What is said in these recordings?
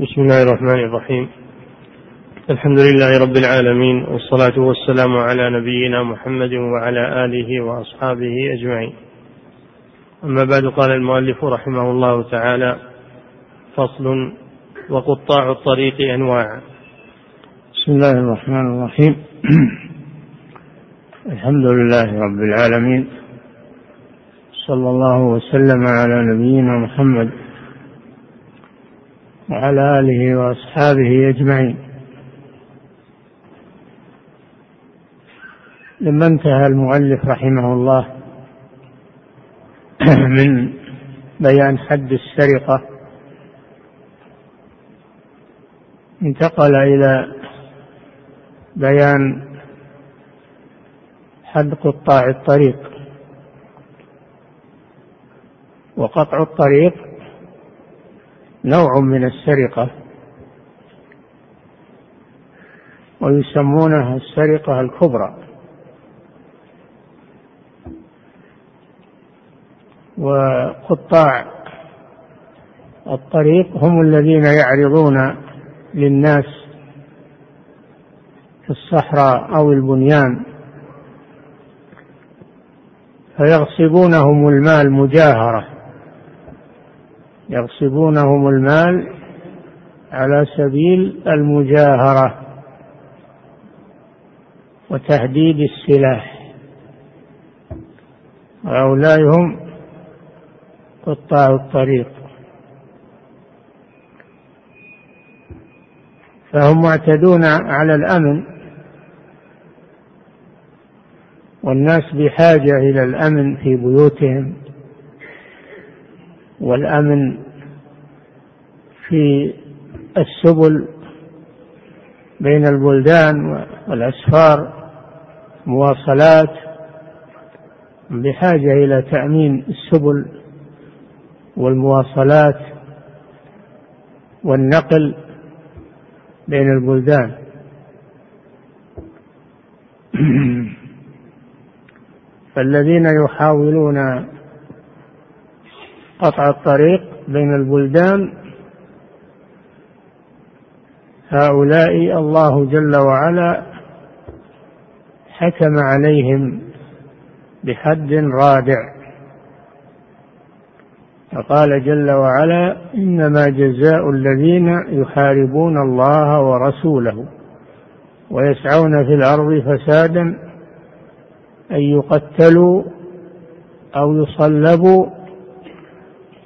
بسم الله الرحمن الرحيم. الحمد لله رب العالمين والصلاة والسلام على نبينا محمد وعلى آله وأصحابه أجمعين. أما بعد قال المؤلف رحمه الله تعالى فصل وقطاع الطريق أنواع. بسم الله الرحمن الرحيم. الحمد لله رب العالمين صلى الله وسلم على نبينا محمد وعلى آله وأصحابه أجمعين. لما انتهى المؤلف رحمه الله من بيان حد السرقة انتقل إلى بيان حد قطاع الطريق. وقطع الطريق نوع من السرقة ويسمونها السرقة الكبرى. وقطاع الطريق هم الذين يعرضون للناس في الصحراء أو البنيان فيغصبونهم المال مجاهرة. يغصبونهم المال على سبيل المجاهرة وتهديد السلاح. هؤلاء هم قطاع الطريق. فهم معتدون على الأمن والناس بحاجة إلى الأمن في بيوتهم. والأمن في السبل بين البلدان والأسفار مواصلات بحاجة إلى تأمين السبل والمواصلات والنقل بين البلدان. فالذين يحاولون قطع الطريق بين البلدان. هؤلاء الله جل وعلا حكم عليهم بحد رادع. فقال جل وعلا إنما جزاء الذين يحاربون الله ورسوله ويسعون في الأرض فسادا أن يقتلوا أو يصلبوا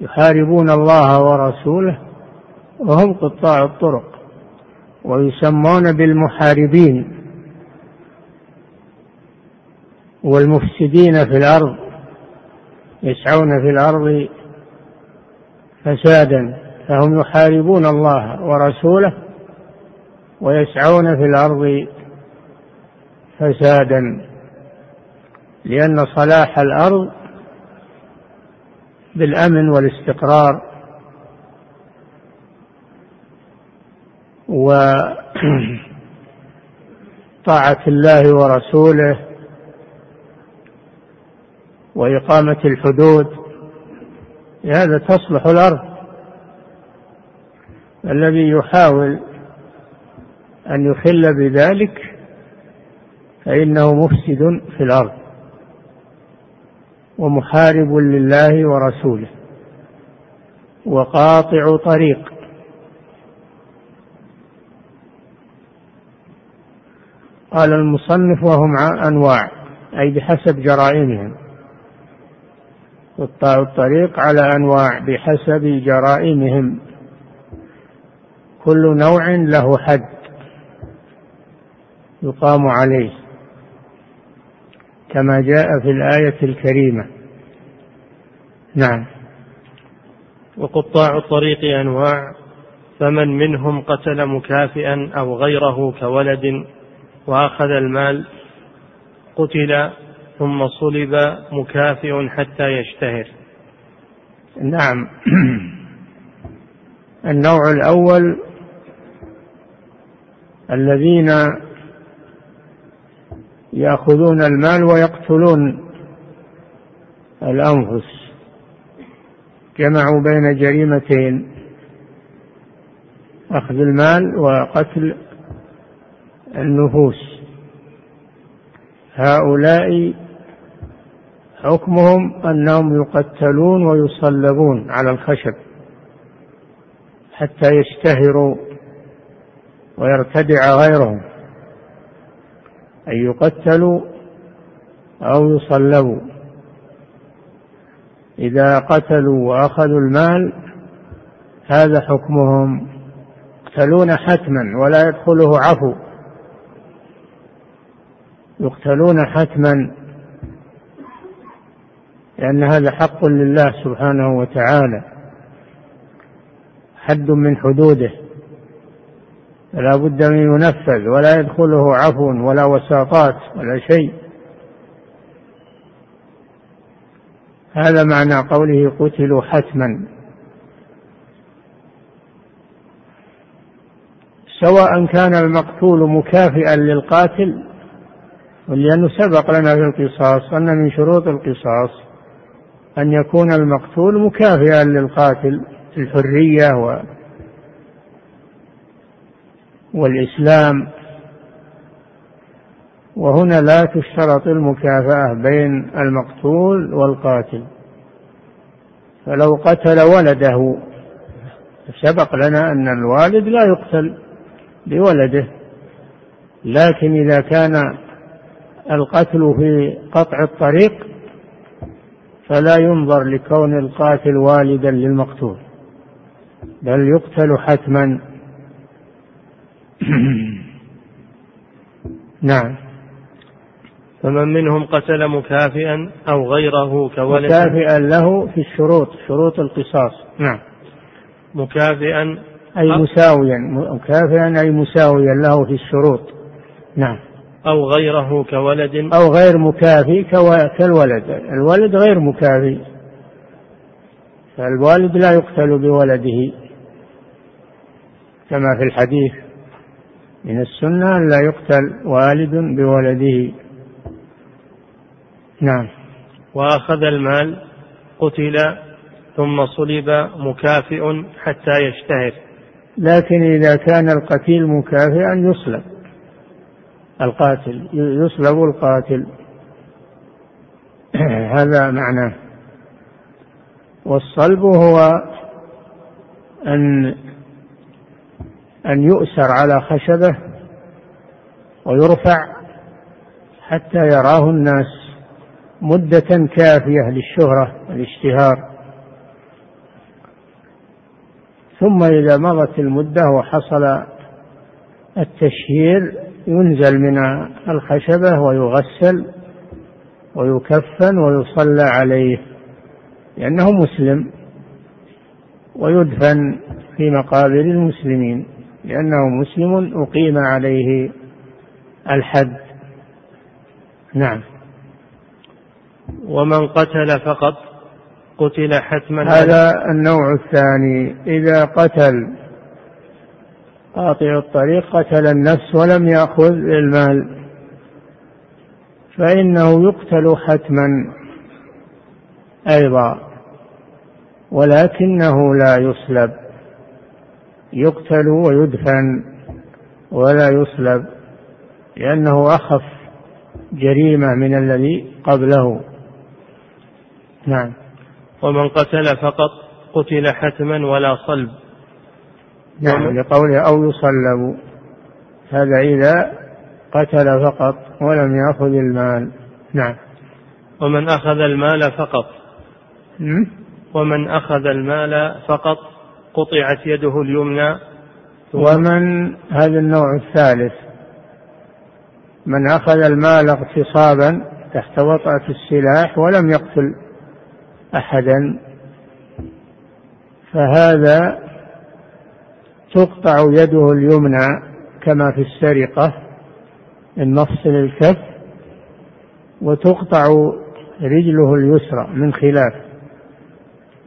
يحاربون الله ورسوله وهم قطاع الطرق ويسمون بالمحاربين والمفسدين في الأرض يسعون في الأرض فسادا فهم يحاربون الله ورسوله ويسعون في الأرض فسادا لأن صلاح الأرض بالأمن والاستقرار. وطاعه الله ورسوله. وإقامة الحدود. لهذا تصلح الأرض. الذي يحاول أن يخل بذلك فإنه مفسد في الأرض. ومحارب لله ورسوله. وقاطع طريق. قال المصنف وهم أنواع أي بحسب جرائمهم. قطاع الطريق على أنواع بحسب جرائمهم. كل نوع له حد يقام عليه. كما جاء في الآية الكريمة. نعم. وقطاع الطريق أنواع فمن منهم قتل مكافئا أو غيره كولد وأخذ المال قتل ثم صلب مكافئ حتى يشتهر. نعم. النوع الأول الذين يأخذون المال ويقتلون الأنفس. جمعوا بين جريمتين أخذ المال وقتل النفوس. هؤلاء حكمهم أنهم يقتلون ويصلبون على الخشب حتى يشتهروا ويرتدع غيرهم. أن يقتلوا أو يصلبوا. إذا قتلوا وأخذوا المال هذا حكمهم. يقتلون حتما ولا يدخله عفو. يقتلون حتما. لأن هذا حق لله سبحانه وتعالى. حد من حدوده. فلا بد من ينفذ ولا يدخله عفو ولا وساطات ولا شيء. هذا معنى قوله قتلوا حتما. سواء كان المقتول مكافئا للقاتل ولأنه سبق لنا في القصاص أن من شروط القصاص أن يكون المقتول مكافئا للقاتل في الحرية و والإسلام وهنا لا تشترط المكافأة بين المقتول والقاتل. فلو قتل ولده سبق لنا أن الوالد لا يقتل بولده لكن إذا كان القتل في قطع الطريق فلا ينظر لكون القاتل والدا للمقتول بل يقتل حتما نعم. فمن منهم قتل مكافئا أو غيره كولد. مكافئا له في الشروط شروط القصاص. نعم. مكافئا أي مساويا مكافئا أي مساويا له في الشروط. نعم. أو غيره كولد. أو غير مكافي كالولد. الولد غير مكافي فالوالد لا يقتل بولده. كما في الحديث. من السنة أن لا يقتل والد بولده. نعم. وأخذ المال قتل ثم صلب مكافئ حتى يشتهر. لكن إذا كان القتيل مكافئا يصلب. القاتل يصلب القاتل. هذا معناه. والصلب هو أن أن يؤسر على خشبة ويرفع حتى يراه الناس مدة كافية للشهرة والاشتهار. ثم إذا مضت المدة وحصل التشهير ينزل من الخشبة ويغسل ويكفن ويصلى عليه لأنه مسلم ويدفن في مقابر المسلمين. لأنه مسلم أقيم عليه الحد. نعم. ومن قتل فقط قتل حتما. هذا النوع الثاني. إذا قتل قاطع الطريق قتل النفس ولم يأخذ المال فإنه يقتل حتما أيضا ولكنه لا يصلب يقتل ويدفن ولا يصلب لأنه أخف جريمة من الذي قبله. نعم. ومن قتل فقط قتل حتما ولا صلب. نعم لقوله أو يصلب. هذا إذا قتل فقط ولم يأخذ المال. نعم. ومن أخذ المال فقط. ومن أخذ المال فقط قطعت يده اليمنى. ومن هذا النوع الثالث؟ من أخذ المال اغتصابا تحت وطأة السلاح ولم يقتل أحدا. فهذا تقطع يده اليمنى كما في السرقة من مفصل الكف وتقطع رجله اليسرى من خلاف.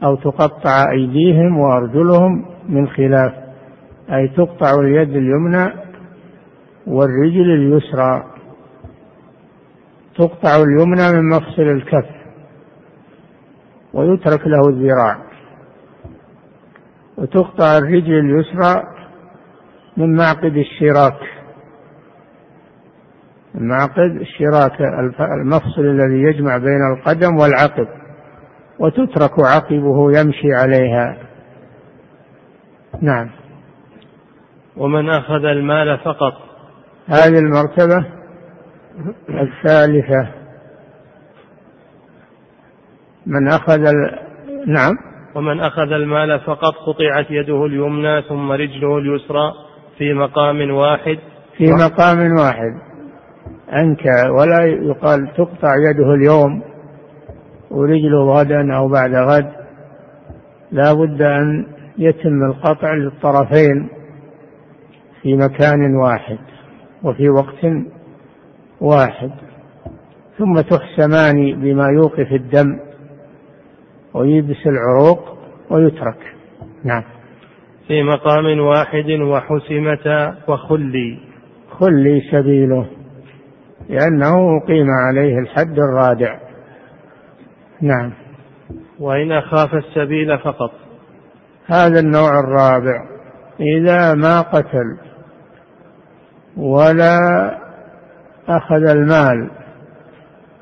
أو تقطع أيديهم وأرجلهم من خلاف أي تقطع اليد اليمنى والرجل اليسرى. تقطع اليمنى من مفصل الكف ويترك له الذراع. وتقطع الرجل اليسرى من معقد الشراك. معقد الشراك المفصل الذي يجمع بين القدم والعقب. وتترك عقبه يمشي عليها. نعم. ومن أخذ المال فقط. هذه المرتبة الثالثة. من أخذ ال... نعم. ومن أخذ المال فقط قطعت يده اليمنى ثم رجله اليسرى في مقام واحد. في مقام واحد. أنكى. ولا يقال تقطع يده اليوم. ورجله غدا أو بعد غد لا بد أن يتم القطع للطرفين في مكان واحد وفي وقت واحد. ثم تحسمان بما يوقف الدم ويبس العروق ويترك. نعم. في مقام واحد وحسمة وخلي. خلي سبيله لأنه أقيم عليه الحد الرادع. نعم. وإن أخاف السبيل فقط. هذا النوع الرابع. إذا ما قتل ولا أخذ المال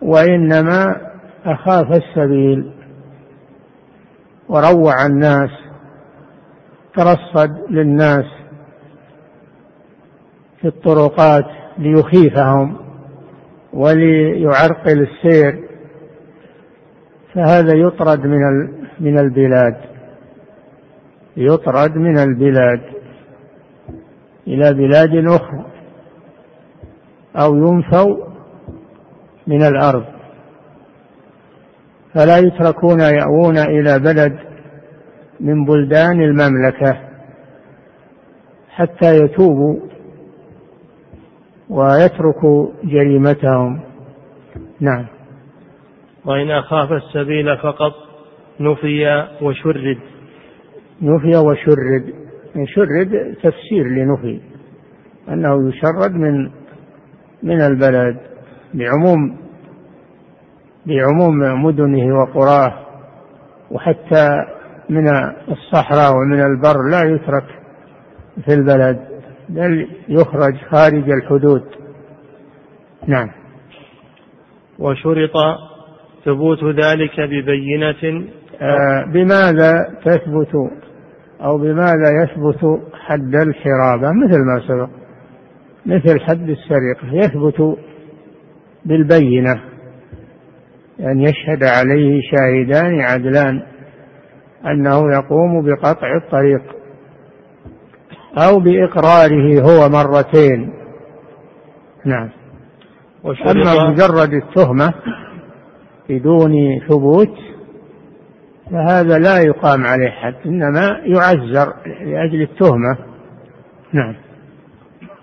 وإنما أخاف السبيل وروع الناس ترصد للناس في الطرقات ليخيفهم وليعرقل السير فهذا يطرد من من البلاد. يطرد من البلاد إلى بلاد أخرى أو ينفوا من الأرض. فلا يتركون يأوون إلى بلد من بلدان المملكة حتى يتوبوا ويتركوا جريمتهم. نعم. وإن أخاف السبيل فقط نفي وشرد. نفي وشرد. شرد تفسير لنفي. أنه يشرد من من البلد بعموم بعموم مدنه وقراه. وحتى من الصحراء ومن البر لا يترك في البلد بل يخرج خارج الحدود. نعم. وشرط ثبوت ذلك ببينة آه بماذا تثبت أو بماذا يثبت حد الحرابة مثل ما سبق مثل حد السرقة يثبت بالبينة أن يعني يشهد عليه شاهدان عدلان أنه يقوم بقطع الطريق أو بإقراره هو مرتين. نعم. أما مجرد التهمة بدون ثبوت فهذا لا يقام عليه حد إنما يعزر لأجل التهمة. نعم.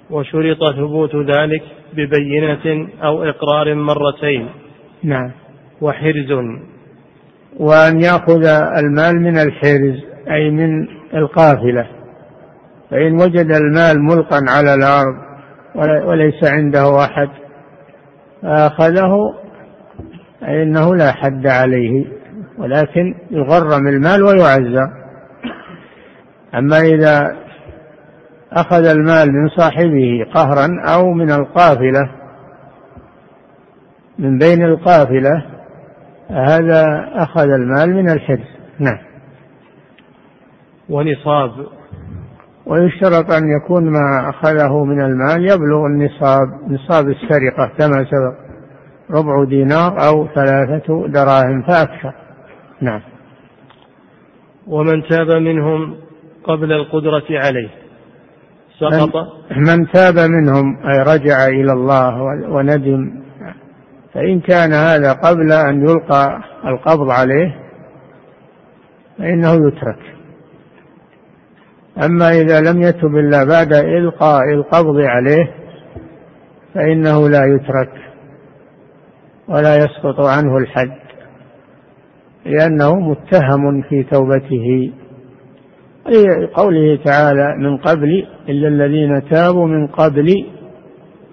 وشرط ثبوت ذلك ببينة أو إقرار مرتين. نعم. وحرز. وأن يأخذ المال من الحرز أي من القافلة. فإن وجد المال ملقا على الأرض وليس عنده أحد فأخذه أي أنه لا حد عليه ولكن يغرم المال ويعزى. أما إذا أخذ المال من صاحبه قهرا أو من القافلة من بين القافلة هذا أخذ المال من الحرز نعم. ونصاب. ويشترط أن يكون ما أخذه من المال يبلغ النصاب نصاب السرقة كما سبق. ربع دينار أو ثلاثة دراهم فأكثر. نعم. ومن تاب منهم قبل القدرة عليه سقط. من تاب منهم أي رجع إلى الله وندم فإن كان هذا قبل أن يلقى القبض عليه فإنه يترك. أما إذا لم يتب إلا بعد إلقاء القبض عليه فإنه لا يترك. ولا يسقط عنه الحد لأنه متهم في توبته. قوله تعالى من قبل إلا الذين تابوا من قبل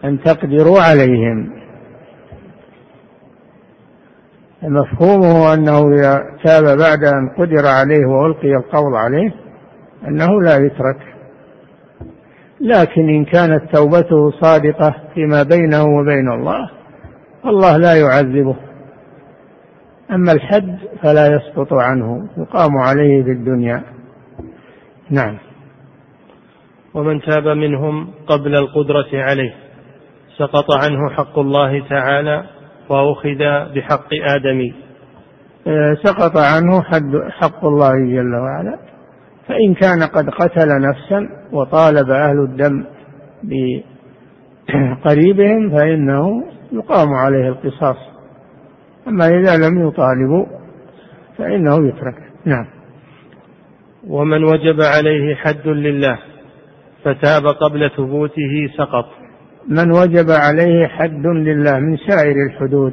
أن تقدروا عليهم. مفهومه أنه إذا تاب بعد أن قدر عليه وألقي القول عليه أنه لا يترك. لكن إن كانت توبته صادقة فيما بينه وبين الله الله لا يعذبه. أما الحد فلا يسقط عنه يقام عليه في الدنيا. نعم. ومن تاب منهم قبل القدرة عليه سقط عنه حق الله تعالى وأخذ بحق آدم. آه، سقط عنه حد حق الله جل وعلا. فإن كان قد قتل نفسا وطالب أهل الدم بقريبهم فإنه يقام عليه القصاص. أما إذا لم يطالبوا فإنه يترك. نعم. ومن وجب عليه حد لله فتاب قبل ثبوته سقط. من وجب عليه حد لله من سائر الحدود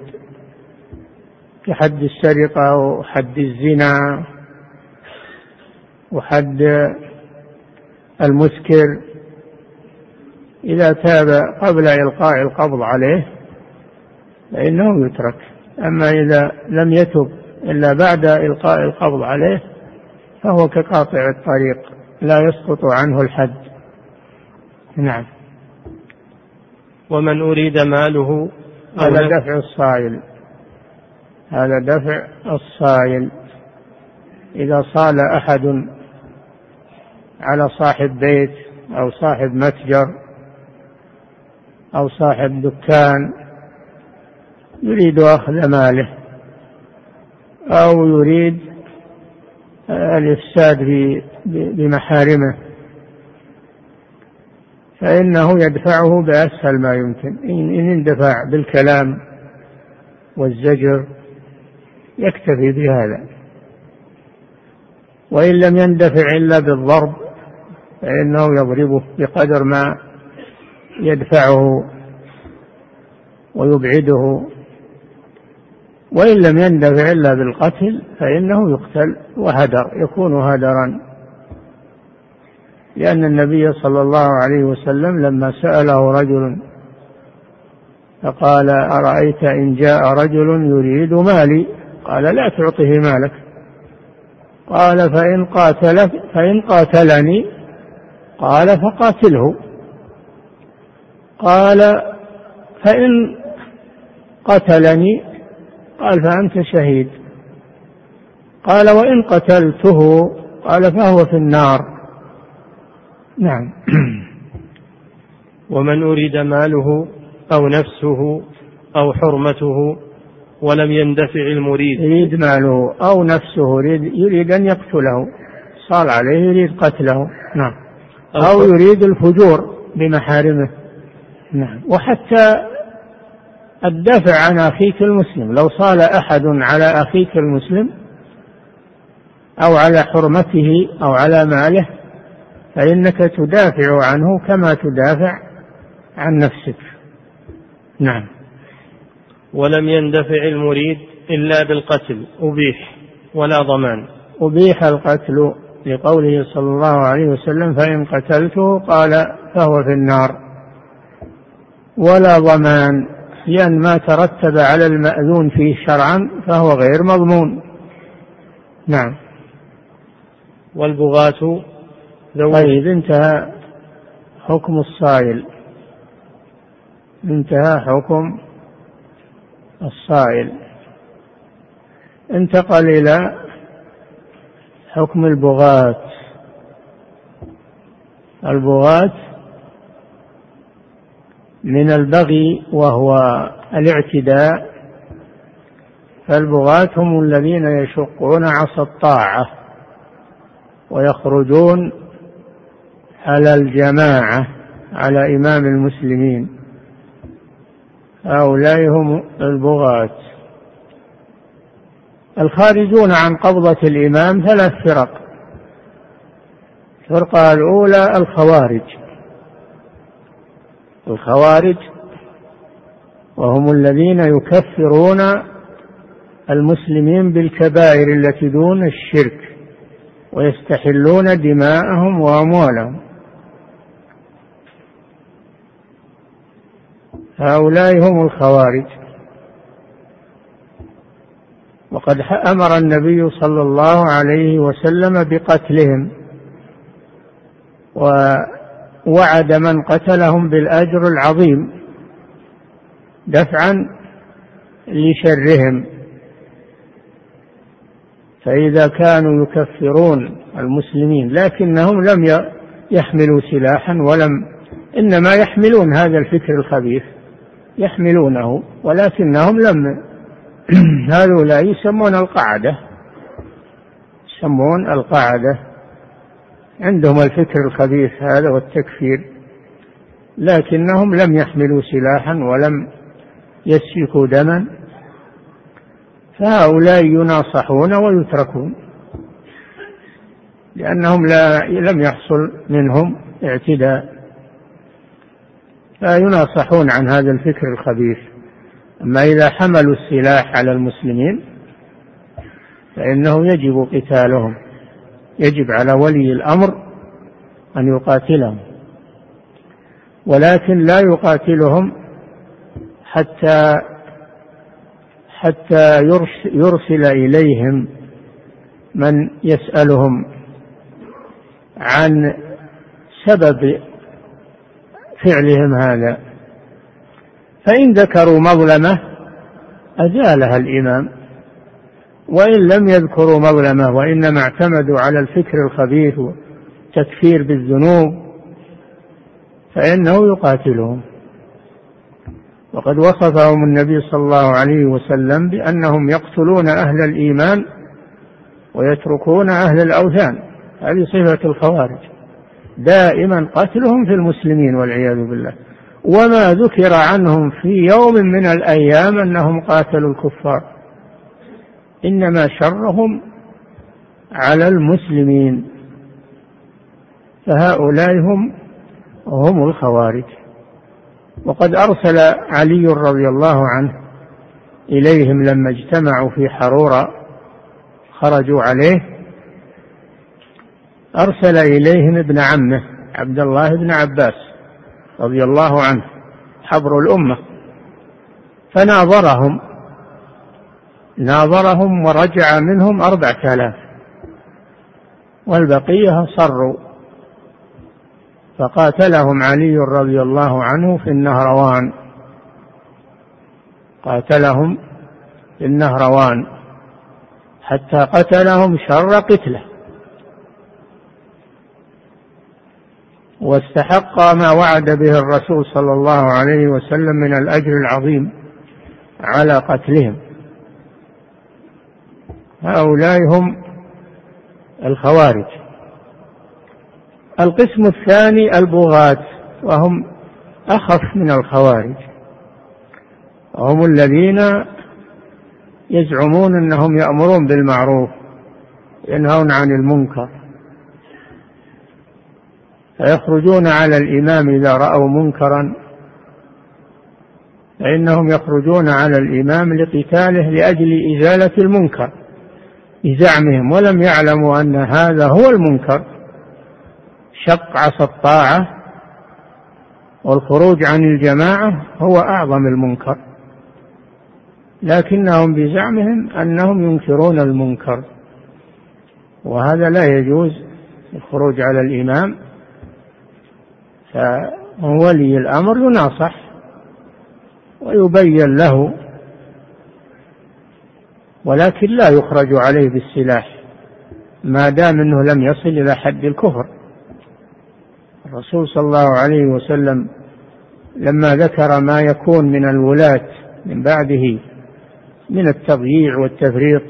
كحد السرقة وحد الزنا وحد المسكر إذا تاب قبل إلقاء القبض عليه فإنه يترك. أما إذا لم يتب إلا بعد إلقاء القبض عليه فهو كقاطع الطريق لا يسقط عنه الحد. نعم. ومن أريد ماله هذا دفع الصائل هذا دفع الصائل إذا صال أحد على صاحب بيت أو صاحب متجر أو صاحب دكان يريد أخذ ماله أو يريد الإفساد بمحارمه. فإنه يدفعه بأسهل ما يمكن. إن اندفع بالكلام والزجر يكتفي بهذا. وإن لم يندفع إلا بالضرب فإنه يضربه بقدر ما يدفعه ويبعده. وإن لم يندفع إلا بالقتل فإنه يقتل وهدر يكون هدرا. لأن النبي صلى الله عليه وسلم لما سأله رجل فقال أرأيت إن جاء رجل يريد مالي؟ قال لا تعطه مالك. قال فإن قاتلك فإن قاتلني؟ قال فقاتله. قال فإن قتلني قال فأنت شهيد. قال وإن قتلته قال فهو في النار. نعم. ومن أريد ماله أو نفسه أو حرمته ولم يندفع المريد. يريد ماله أو نفسه يريد, يريد أن يقتله. صار عليه يريد قتله. نعم. أو يريد الفجور بمحارمه. نعم. وحتى الدفع عن أخيك المسلم. لو صال أحد على أخيك المسلم أو على حرمته أو على ماله فإنك تدافع عنه كما تدافع عن نفسك. نعم. ولم يندفع المريد إلا بالقتل أبيح ولا ضمان. أبيح القتل لقوله صلى الله عليه وسلم فإن قتلته قال فهو في النار ولا ضمان. لأن ما ترتب على المأذون فيه شرعا فهو غير مضمون. نعم. والبغاة طيب انتهى حكم الصائل. انتهى حكم الصائل. انتقل إلى حكم البغاة. البغاة من البغي وهو الاعتداء فالبغاة هم الذين يشقون عصا الطاعة ويخرجون على الجماعة على إمام المسلمين. هؤلاء هم البغاة. الخارجون عن قبضة الإمام ثلاث فرق. الفرقة الأولى الخوارج. الخوارج وهم الذين يكفرون المسلمين بالكبائر التي دون الشرك ويستحلون دماءهم وأموالهم. هؤلاء هم الخوارج. وقد أمر النبي صلى الله عليه وسلم بقتلهم ووعد من قتلهم بالأجر العظيم دفعا لشرهم. فإذا كانوا يكفرون المسلمين لكنهم لم يحملوا سلاحا ولم إنما يحملون هذا الفكر الخبيث يحملونه ولكنهم لم. هؤلاء يسمون القاعدة يسمون القاعدة عندهم الفكر الخبيث هذا والتكفير لكنهم لم يحملوا سلاحا ولم يسفكوا دما فهؤلاء يناصحون ويتركون لأنهم لا لم يحصل منهم اعتداء فيناصحون عن هذا الفكر الخبيث. أما إذا حملوا السلاح على المسلمين فإنه يجب قتالهم. يجب على ولي الأمر أن يقاتلهم ولكن لا يقاتلهم حتى حتى يرسل إليهم من يسألهم عن سبب فعلهم هذا. فإن ذكروا مظلمة أزالها الإمام. وإن لم يذكروا مظلمة وإنما اعتمدوا على الفكر الخبيث والتكفير بالذنوب فإنه يقاتلهم. وقد وصفهم النبي صلى الله عليه وسلم بأنهم يقتلون أهل الإيمان ويتركون أهل الأوثان. هذه صفة الخوارج. دائما قتلهم في المسلمين والعياذ بالله. وما ذكر عنهم في يوم من الأيام أنهم قاتلوا الكفار. إنما شرهم على المسلمين فهؤلاء هم هم الخوارج. وقد أرسل علي رضي الله عنه إليهم لما اجتمعوا في حرورة خرجوا عليه. أرسل إليهم ابن عمه عبد الله بن عباس رضي الله عنه حبر الأمة فناظرهم ناظرهم ورجع منهم أربعة آلاف. والبقية صروا. فقاتلهم علي رضي الله عنه في النهروان. قاتلهم في النهروان. حتى قتلهم شر قتله. واستحق ما وعد به الرسول صلى الله عليه وسلم من الأجر العظيم على قتلهم. هؤلاء هم الخوارج. القسم الثاني البغاة وهم أخف من الخوارج. وهم الذين يزعمون أنهم يأمرون بالمعروف ينهون عن المنكر. فيخرجون على الإمام إذا رأوا منكرا. فإنهم يخرجون على الإمام لقتاله لأجل إزالة المنكر. بزعمهم ولم يعلموا أن هذا هو المنكر. شق عصا الطاعة والخروج عن الجماعة هو أعظم المنكر. لكنهم بزعمهم أنهم ينكرون المنكر. وهذا لا يجوز الخروج على الإمام. فولي الأمر يناصح ويبين له ولكن لا يخرج عليه بالسلاح ما دام إنه لم يصل إلى حد الكفر. الرسول صلى الله عليه وسلم لما ذكر ما يكون من الولاة من بعده من التضييع والتفريط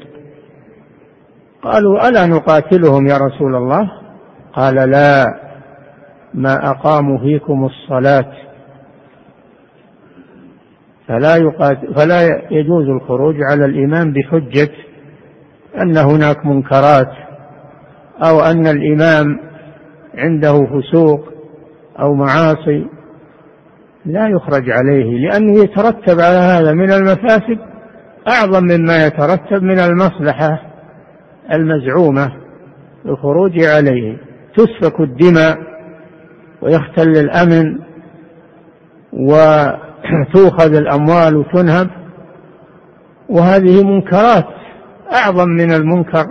قالوا ألا نقاتلهم يا رسول الله؟ قال لا ما أقاموا فيكم الصلاة فلا, يقاتل فلا يجوز الخروج على الإمام بحجة أن هناك منكرات أو أن الإمام عنده فسوق أو معاصي لا يخرج عليه لأنه يترتب على هذا من المفاسد أعظم مما يترتب من المصلحة المزعومة الخروج عليه. تسفك الدماء ويختل الأمن وتؤخذ الأموال وتنهب وهذه منكرات أعظم من المنكر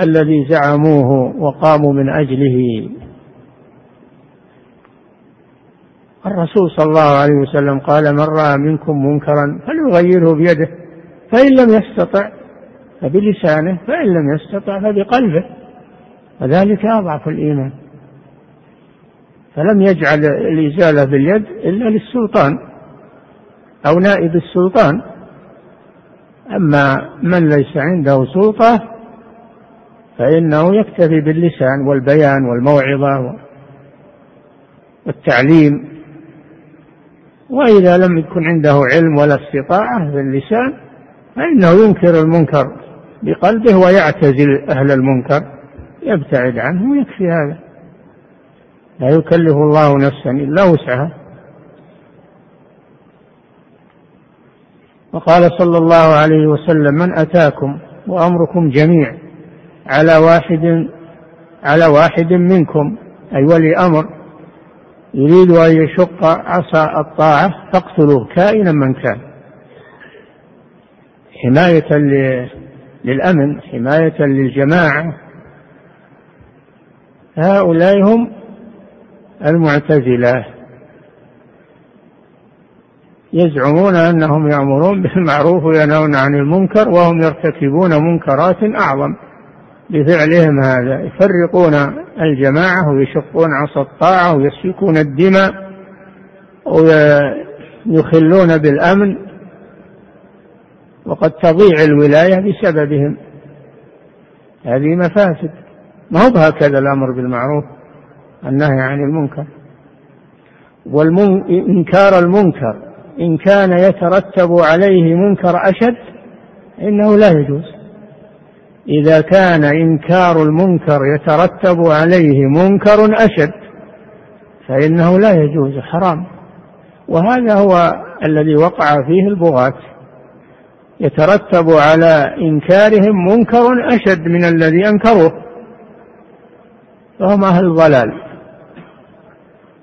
الذي زعموه وقاموا من أجله. الرسول صلى الله عليه وسلم قال من رأى منكم منكرا فليغيره بيده فإن لم يستطع فبلسانه فإن لم يستطع فبقلبه. وذلك أضعف الإيمان. فلم يجعل الإزالة باليد إلا للسلطان. أو نائب السلطان. أما من ليس عنده سلطة فإنه يكتفي باللسان والبيان والموعظة والتعليم. وإذا لم يكن عنده علم ولا استطاعة في اللسان فإنه ينكر المنكر بقلبه ويعتزل أهل المنكر يبتعد عنه ويكفي هذا. لا يكلف الله نفسا إلا وسعها. وقال صلى الله عليه وسلم من أتاكم وأمركم جميع على واحد على واحد منكم أي ولي أمر يريد أن يشق عصا الطاعة فاقتلوه كائنا من كان. حماية للأمن حماية للجماعة. هؤلاء هم المعتزلة. يزعمون أنهم يأمرون بالمعروف وينهون عن المنكر وهم يرتكبون منكرات أعظم. بفعلهم هذا يفرقون الجماعة ويشقون عصا الطاعة ويسفكون الدماء ويخلون بالأمن وقد تضيع الولاية بسببهم. هذه مفاسد. ما هو هكذا الأمر بالمعروف النهي عن المنكر؟ وإنكار المنكر إن كان يترتب عليه منكر أشد إنه لا يجوز. إذا كان إنكار المنكر يترتب عليه منكر أشد فإنه لا يجوز حرام. وهذا هو الذي وقع فيه البغاة. يترتب على إنكارهم منكر أشد من الذي أنكروه فهم أهل ضلال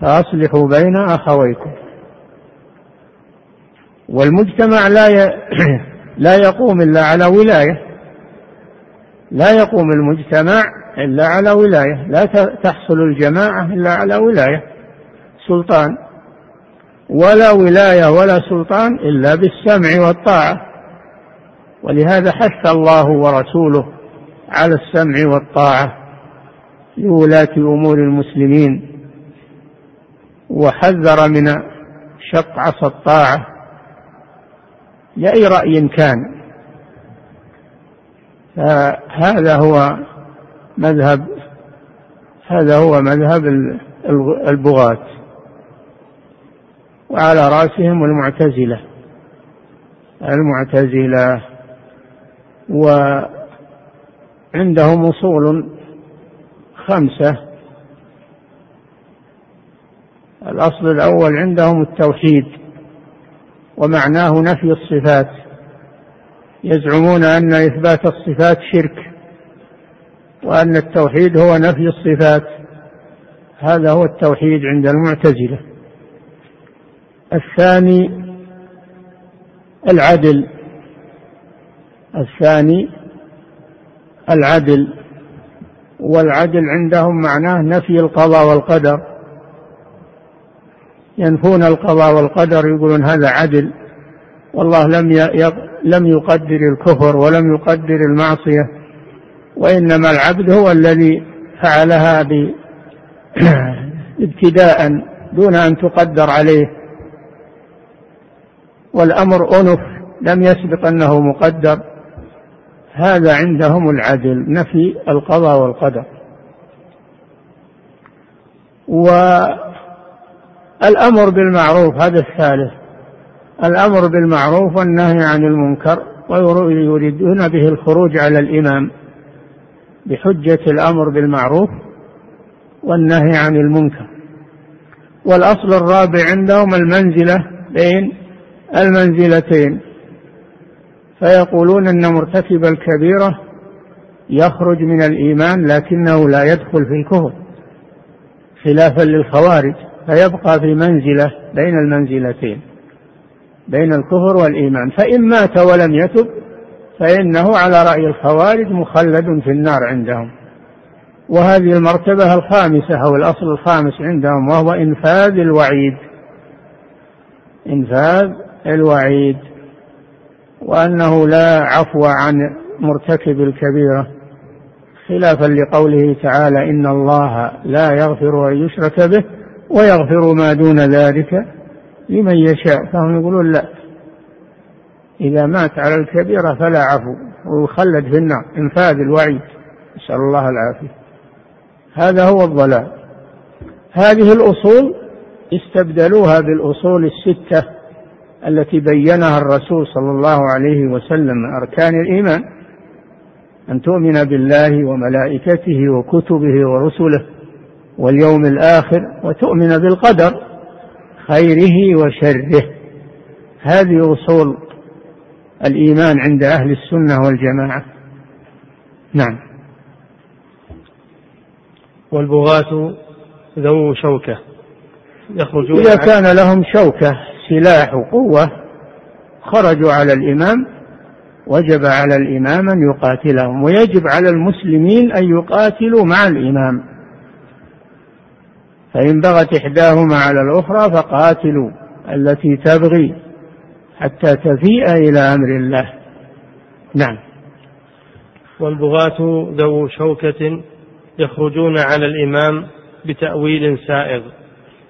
فأصلحوا بين أخويكم. والمجتمع لا ي... لا يقوم إلا على ولاية. لا يقوم المجتمع إلا على ولاية. لا تحصل الجماعة إلا على ولاية. سلطان. ولا ولاية ولا سلطان إلا بالسمع والطاعة. ولهذا حث الله ورسوله على السمع والطاعة لولاة أمور المسلمين. وحذر من شق عصا الطاعة لأي رأي كان. فهذا هو مذهب هذا هو مذهب البغاة. وعلى رأسهم المعتزلة. المعتزلة. وعندهم أصول خمسة. الأصل الأول عندهم التوحيد ومعناه نفي الصفات. يزعمون أن إثبات الصفات شرك وأن التوحيد هو نفي الصفات. هذا هو التوحيد عند المعتزلة. الثاني العدل. الثاني العدل. والعدل عندهم معناه نفي القضاء والقدر. ينفون القضاء والقدر يقولون هذا عدل. والله لم لم يقدر الكفر ولم يقدر المعصية وإنما العبد هو الذي فعلها ابتداء دون أن تقدر عليه. والأمر أنف لم يسبق أنه مقدر. هذا عندهم العدل نفي القضاء والقدر. والأمر بالمعروف هذا الثالث. الأمر بالمعروف والنهي عن المنكر ويريدون به الخروج على الإمام. بحجة الأمر بالمعروف والنهي عن المنكر. والأصل الرابع عندهم المنزلة بين المنزلتين. فيقولون أن مرتكب الكبيرة يخرج من الإيمان لكنه لا يدخل في الكفر خلافا للخوارج. فيبقى في منزلة بين المنزلتين بين الكفر والإيمان. فإن مات ولم يتب فإنه على رأي الخوارج مخلد في النار عندهم. وهذه المرتبة الخامسة أو الأصل الخامس عندهم وهو إنفاذ الوعيد. إنفاذ الوعيد. وأنه لا عفو عن مرتكب الكبيرة خلافا لقوله تعالى إن الله لا يغفر أن يشرك به. ويغفر ما دون ذلك لمن يشاء. فهم يقولون لا إذا مات على الكبيرة فلا عفو ويخلد في النار إنفاذ الوعيد. نسأل الله العافية. هذا هو الضلال. هذه الأصول استبدلوها بالأصول الستة التي بينها الرسول صلى الله عليه وسلم أركان الإيمان أن تؤمن بالله وملائكته وكتبه ورسله. واليوم الآخر وتؤمن بالقدر خيره وشره. هذه أصول الإيمان عند أهل السنة والجماعة. نعم. والبغاة ذو شوكة. يخرجون إذا كان لهم شوكة سلاح وقوة خرجوا على الإمام وجب على الإمام أن يقاتلهم ويجب على المسلمين أن يقاتلوا مع الإمام. فإن بغت إحداهما على الأخرى فقاتلوا التي تبغي حتى تفيء إلى أمر الله. نعم. والبغاة ذو شوكة يخرجون على الإمام بتأويل سائغ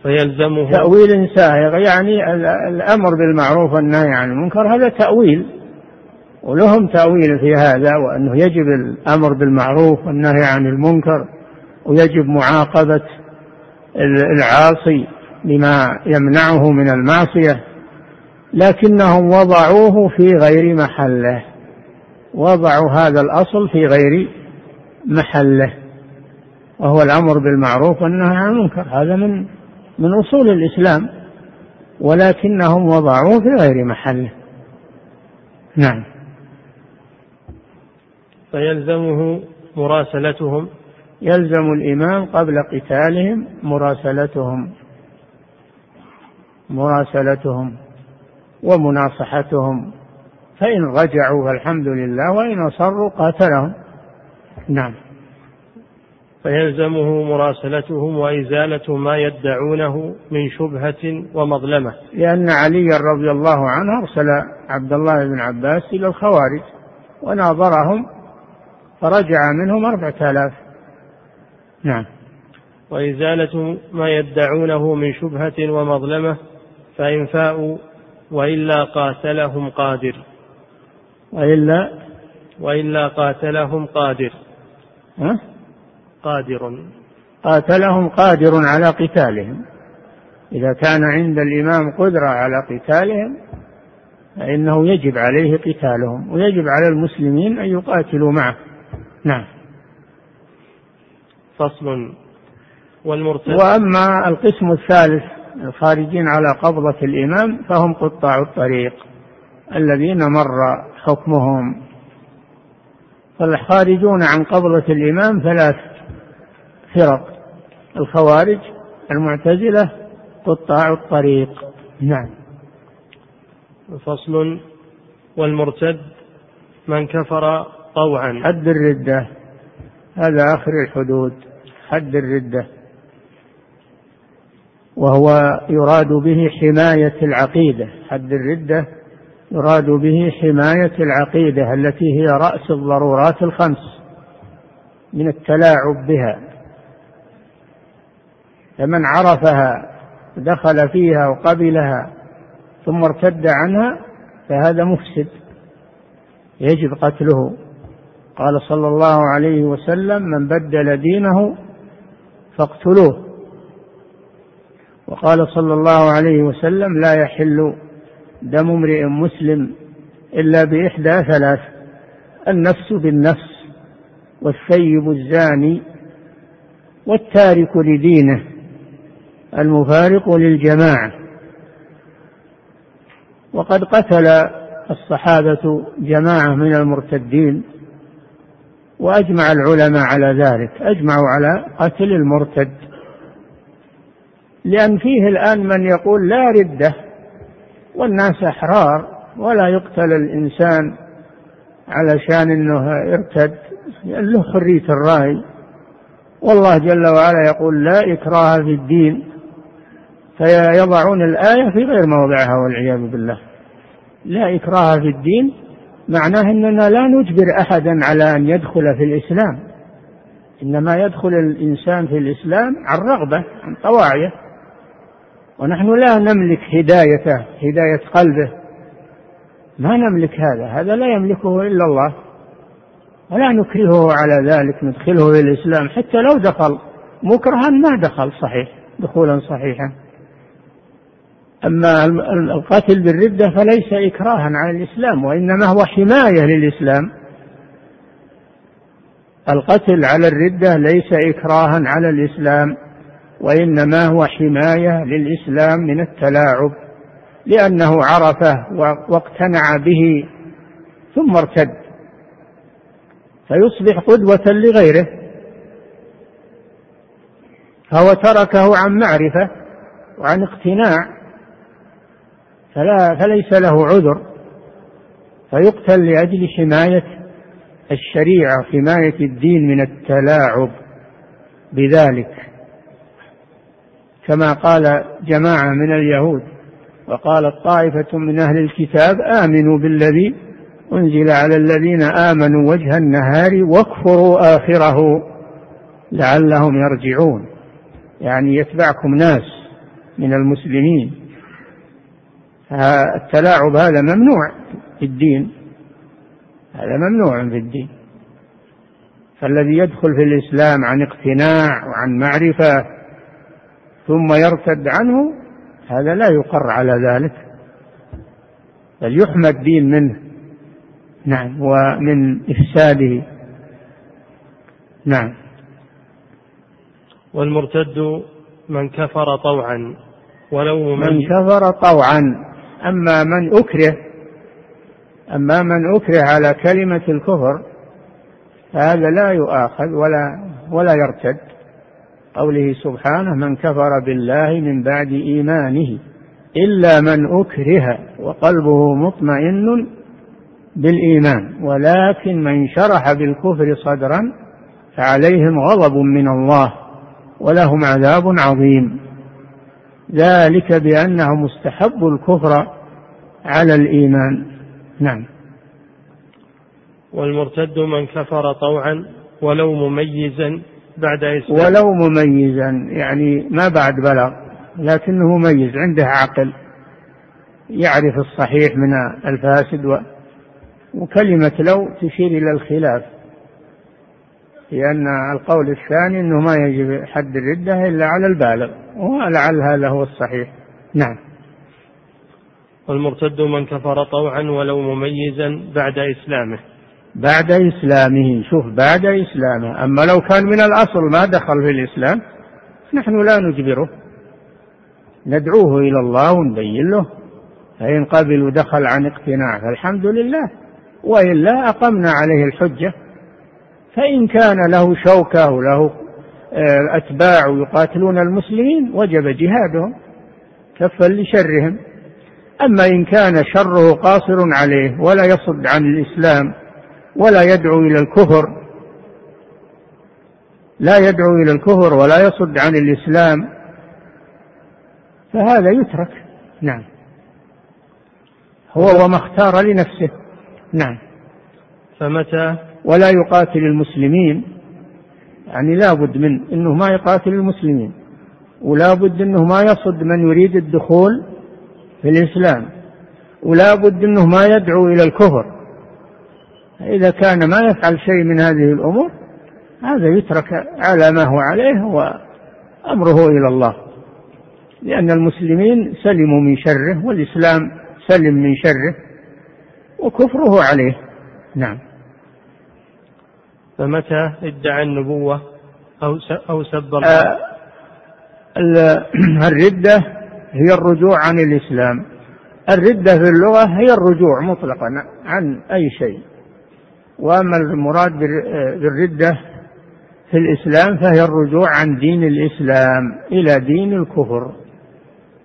فيلزمه تأويل سائغ يعني الأمر بالمعروف والنهي عن المنكر هذا تأويل ولهم تأويل في هذا وأنه يجب الأمر بالمعروف والنهي عن المنكر ويجب معاقبة العاصي بما يمنعه من المعصية لكنهم وضعوه في غير محله وضعوا هذا الأصل في غير محله وهو الأمر بالمعروف والنهي عن المنكر. هذا من من أصول الإسلام ولكنهم وضعوه في غير محله. نعم. فيلزمه مراسلتهم. يلزم الإمام قبل قتالهم مراسلتهم. مراسلتهم ومناصحتهم. فإن رجعوا فالحمد لله وإن أصروا قاتلهم. نعم. فيلزمه مراسلتهم وإزالة ما يدعونه من شبهة ومظلمة. لأن علي رضي الله عنه أرسل عبد الله بن عباس إلى الخوارج وناظرهم فرجع منهم أربعة آلاف. نعم. وإزالة ما يدعونه من شبهة ومظلمة فإن فاءوا وإلا قاتلهم قادر. وإلا؟ وإلا قاتلهم قادر. ها؟ قادر. قاتلهم قادر على قتالهم. إذا كان عند الإمام قدرة على قتالهم فإنه يجب عليه قتالهم ويجب على المسلمين أن يقاتلوا معه. نعم. فصل والمرتد وأما القسم الثالث الخارجين على قبضة الإمام فهم قطاع الطريق الذين مر حكمهم. فالخارجون عن قبضة الإمام ثلاث فرق الخوارج المعتزلة قطاع الطريق. نعم. فصل والمرتد من كفر طوعا. حد الردة هذا آخر الحدود. حد الردة وهو يراد به حماية العقيدة. حد الردة يراد به حماية العقيدة التي هي رأس الضرورات الخمس من التلاعب بها. فمن عرفها دخل فيها وقبلها ثم ارتد عنها فهذا مفسد يجب قتله. قال صلى الله عليه وسلم من بدل دينه فاقتلوه. وقال صلى الله عليه وسلم لا يحل دم امرئ مسلم إلا بإحدى ثلاث النفس بالنفس والثيب الزاني والتارك لدينه المفارق للجماعة. وقد قتل الصحابة جماعة من المرتدين وأجمع العلماء على ذلك. أجمعوا على قتل المرتد. لأن فيه الآن من يقول لا ردة والناس أحرار ولا يقتل الإنسان علشان أنه ارتد له حرية الرأي. والله جل وعلا يقول لا إكراه في الدين فيضعون الآية في غير موضعها والعياذ بالله. لا إكراه في الدين معناه أننا لا نجبر أحدا على أن يدخل في الإسلام. إنما يدخل الإنسان في الإسلام عن رغبة عن طواعية. ونحن لا نملك هدايته هداية قلبه. ما نملك هذا هذا لا يملكه إلا الله. ولا نكرهه على ذلك ندخله في الإسلام. حتى لو دخل مكرها ما دخل صحيح دخولا صحيحا. أما القتل بالردة فليس إكراها على الإسلام وإنما هو حماية للإسلام. القتل على الردة ليس إكراها على الإسلام وإنما هو حماية للإسلام من التلاعب لأنه عرفه واقتنع به ثم ارتد. فيصبح قدوة لغيره. فهو تركه عن معرفة وعن اقتناع. فلا فليس له عذر فيقتل لأجل حماية الشريعة حماية الدين من التلاعب بذلك. كما قال جماعة من اليهود وقالت طائفة من أهل الكتاب آمنوا بالذي أنزل على الذين آمنوا وجه النهار واكفروا آخره لعلهم يرجعون. يعني يتبعكم ناس من المسلمين. التلاعب هذا ممنوع في الدين. هذا ممنوع في الدين. فالذي يدخل في الإسلام عن اقتناع وعن معرفة ثم يرتد عنه هذا لا يقر على ذلك. بل يحمى الدين منه. نعم ومن إفساده. نعم. والمرتد من كفر طوعا ولو من كفر طوعا. أما من أكره أما من أكره على كلمة الكفر فهذا لا يؤاخذ ولا ولا يرتد. قوله سبحانه من كفر بالله من بعد إيمانه إلا من أكره وقلبه مطمئن بالإيمان ولكن من شرح بالكفر صدرا فعليهم غضب من الله ولهم عذاب عظيم. ذلك بأنهم استحبوا الكفر على الإيمان. نعم. والمرتد من كفر طوعا ولو مميزا بعد إسلام. ولو مميزا يعني ما بعد بلغ لكنه مميز عنده عقل يعرف الصحيح من الفاسد و وكلمة لو تشير إلى الخلاف. لأن القول الثاني أنه ما يجب حد الردة إلا على البالغ ولعل هذا هو الصحيح. نعم. والمرتد من كفر طوعا ولو مميزا بعد إسلامه. بعد إسلامه. شوف بعد إسلامه. أما لو كان من الأصل ما دخل في الإسلام نحن لا نجبره. ندعوه إلى الله ونبين له. فإن قبل ودخل عن اقتناع فالحمد لله. وإلا أقمنا عليه الحجة. فإن كان له شوكة وله آه، أتباع يقاتلون المسلمين وجب جهادهم كفا لشرهم. أما إن كان شره قاصر عليه ولا يصد عن الإسلام ولا يدعو إلى الكفر لا يدعو إلى الكفر ولا يصد عن الإسلام فهذا يترك. نعم. هو وما اختار لنفسه. نعم. فمتى؟ ولا يقاتل المسلمين يعني لا بد من إنه ما يقاتل المسلمين ولا بد أنه ما يصد من يريد الدخول في الإسلام ولا بد أنه ما يدعو إلى الكفر. إذا كان ما يفعل شيء من هذه الأمور هذا يترك على ما هو عليه وأمره إلى الله. لأن المسلمين سلموا من شره والإسلام سلم من شره وكفره عليه. نعم. فمتى ادعى النبوة أو أو سب الله؟ آه الردة هي الرجوع عن الإسلام. الردة في اللغة هي الرجوع مطلقا عن أي شيء. وأما المراد بالردة في الإسلام فهي الرجوع عن دين الإسلام إلى دين الكفر.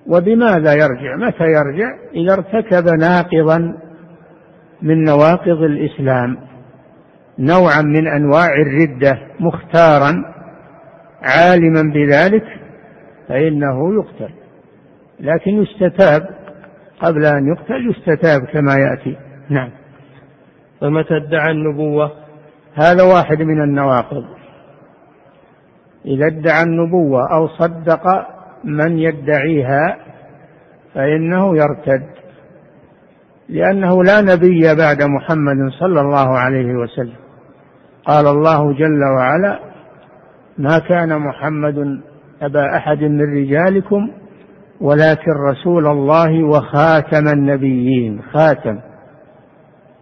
وبماذا يرجع؟ متى يرجع؟ إذا ارتكب ناقضا من نواقض الإسلام. نوعا من أنواع الردة مختارا عالما بذلك فإنه يقتل لكن يستتاب قبل أن يقتل يستتاب كما يأتي. نعم. فمتى ادعى النبوة؟ هذا واحد من النواقض. إذا ادعى النبوة أو صدق من يدعيها فإنه يرتد لأنه لا نبي بعد محمد صلى الله عليه وسلم. قال الله جل وعلا ما كان محمد أبا أحد من رجالكم ولكن رسول الله وخاتم النبيين. خاتم.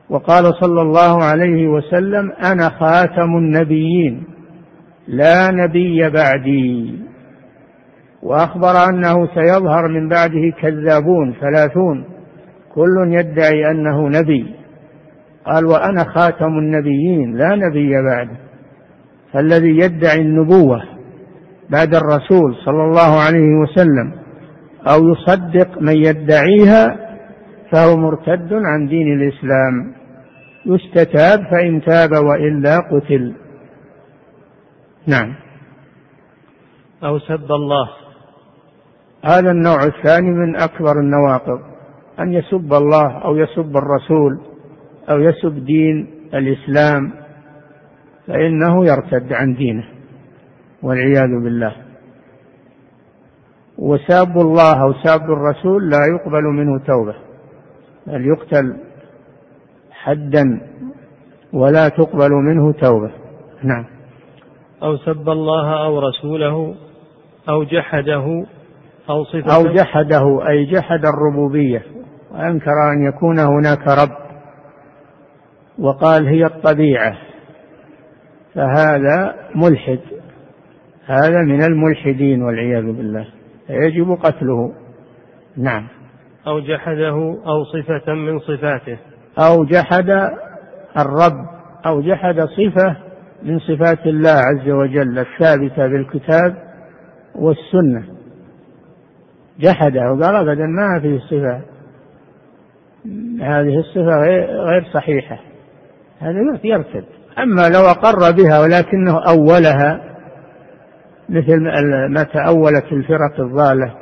وقال صلى الله عليه وسلم أنا خاتم النبيين لا نبي بعدي. وأخبر أنه سيظهر من بعده كذابون ثلاثون كل يدعي أنه نبي. قال وأنا خاتم النبيين لا نبي بعده. فالذي يدعي النبوة بعد الرسول صلى الله عليه وسلم أو يصدق من يدعيها فهو مرتد عن دين الإسلام. يستتاب فإن تاب وإلا قتل. نعم. أو سب الله. هذا النوع الثاني من أكبر النواقض أن يسب الله أو يسب الرسول. أو يسب دين الإسلام فإنه يرتد عن دينه والعياذ بالله. وساب الله أو ساب الرسول لا يقبل منه توبة بل يقتل حدا ولا تقبل منه توبة. نعم. أو سب الله أو رسوله أو جحده أو صفته. أو جحده أي جحد الربوبية وأنكر أن يكون هناك رب. وقال هي الطبيعة فهذا ملحد هذا من الملحدين والعياذ بالله فيجب قتله. نعم. أو جحده أو صفة من صفاته. أو جحد الرب أو جحد صفة من صفات الله عز وجل الثابتة بالكتاب والسنة. جحده وقال أبدا ما في صفة هذه الصفة غير صحيحة. هذا يرتد. أما لو أقر بها ولكنه أولها مثل ما تأولت الفرق الضالة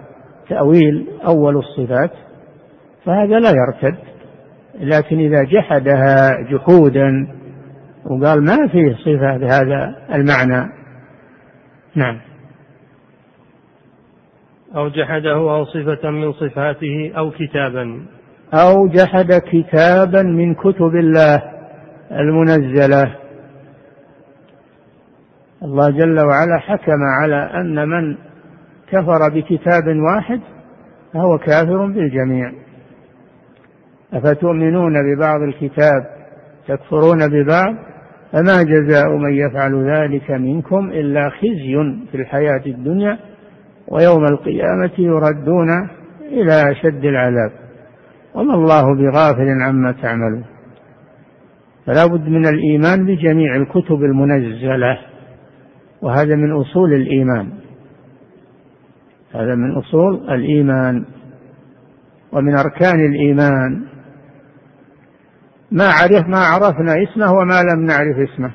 تأويل أول الصفات فهذا لا يرتد. لكن إذا جحدها جحودا وقال ما فيه صفة بهذا المعنى. نعم. أو جحده أو صفة من صفاته أو كتابا. أو جحد كتابا من كتب الله. المنزلة. الله جل وعلا حكم على أن من كفر بكتاب واحد فهو كافر بالجميع. أفتؤمنون ببعض الكتاب؟ تكفرون ببعض؟ فما جزاء من يفعل ذلك منكم إلا خزي في الحياة الدنيا ويوم القيامة يردون إلى أشد العذاب. وما الله بغافل عما تعملون. فلا بد من الإيمان بجميع الكتب المنزلة وهذا من أصول الإيمان. هذا من أصول الإيمان. ومن أركان الإيمان ما عرف ما عرفنا اسمه وما لم نعرف اسمه.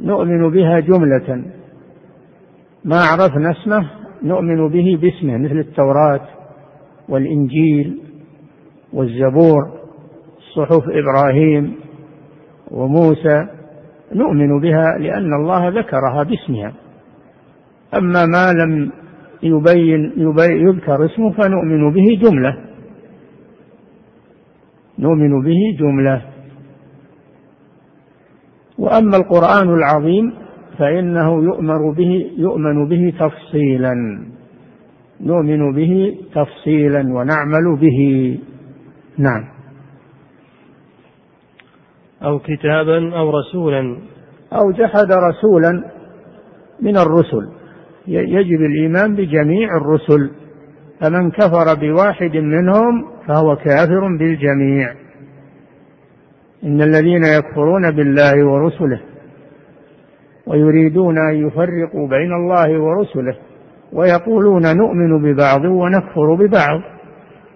نؤمن بها جملة. ما عرفنا اسمه نؤمن به باسمه مثل التوراة والإنجيل والزبور. صحف إبراهيم وموسى نؤمن بها لأن الله ذكرها باسمها. أما ما لم يبين, يبين يذكر اسمه فنؤمن به جملة. نؤمن به جملة. وأما القرآن العظيم فإنه يؤمر به يؤمن به تفصيلا. نؤمن به تفصيلا ونعمل به. نعم. أو كتابا أو رسولا. أو جحد رسولا من الرسل. يجب الإيمان بجميع الرسل. فمن كفر بواحد منهم فهو كافر بالجميع. إن الذين يكفرون بالله ورسله ويريدون أن يفرقوا بين الله ورسله ويقولون نؤمن ببعض ونكفر ببعض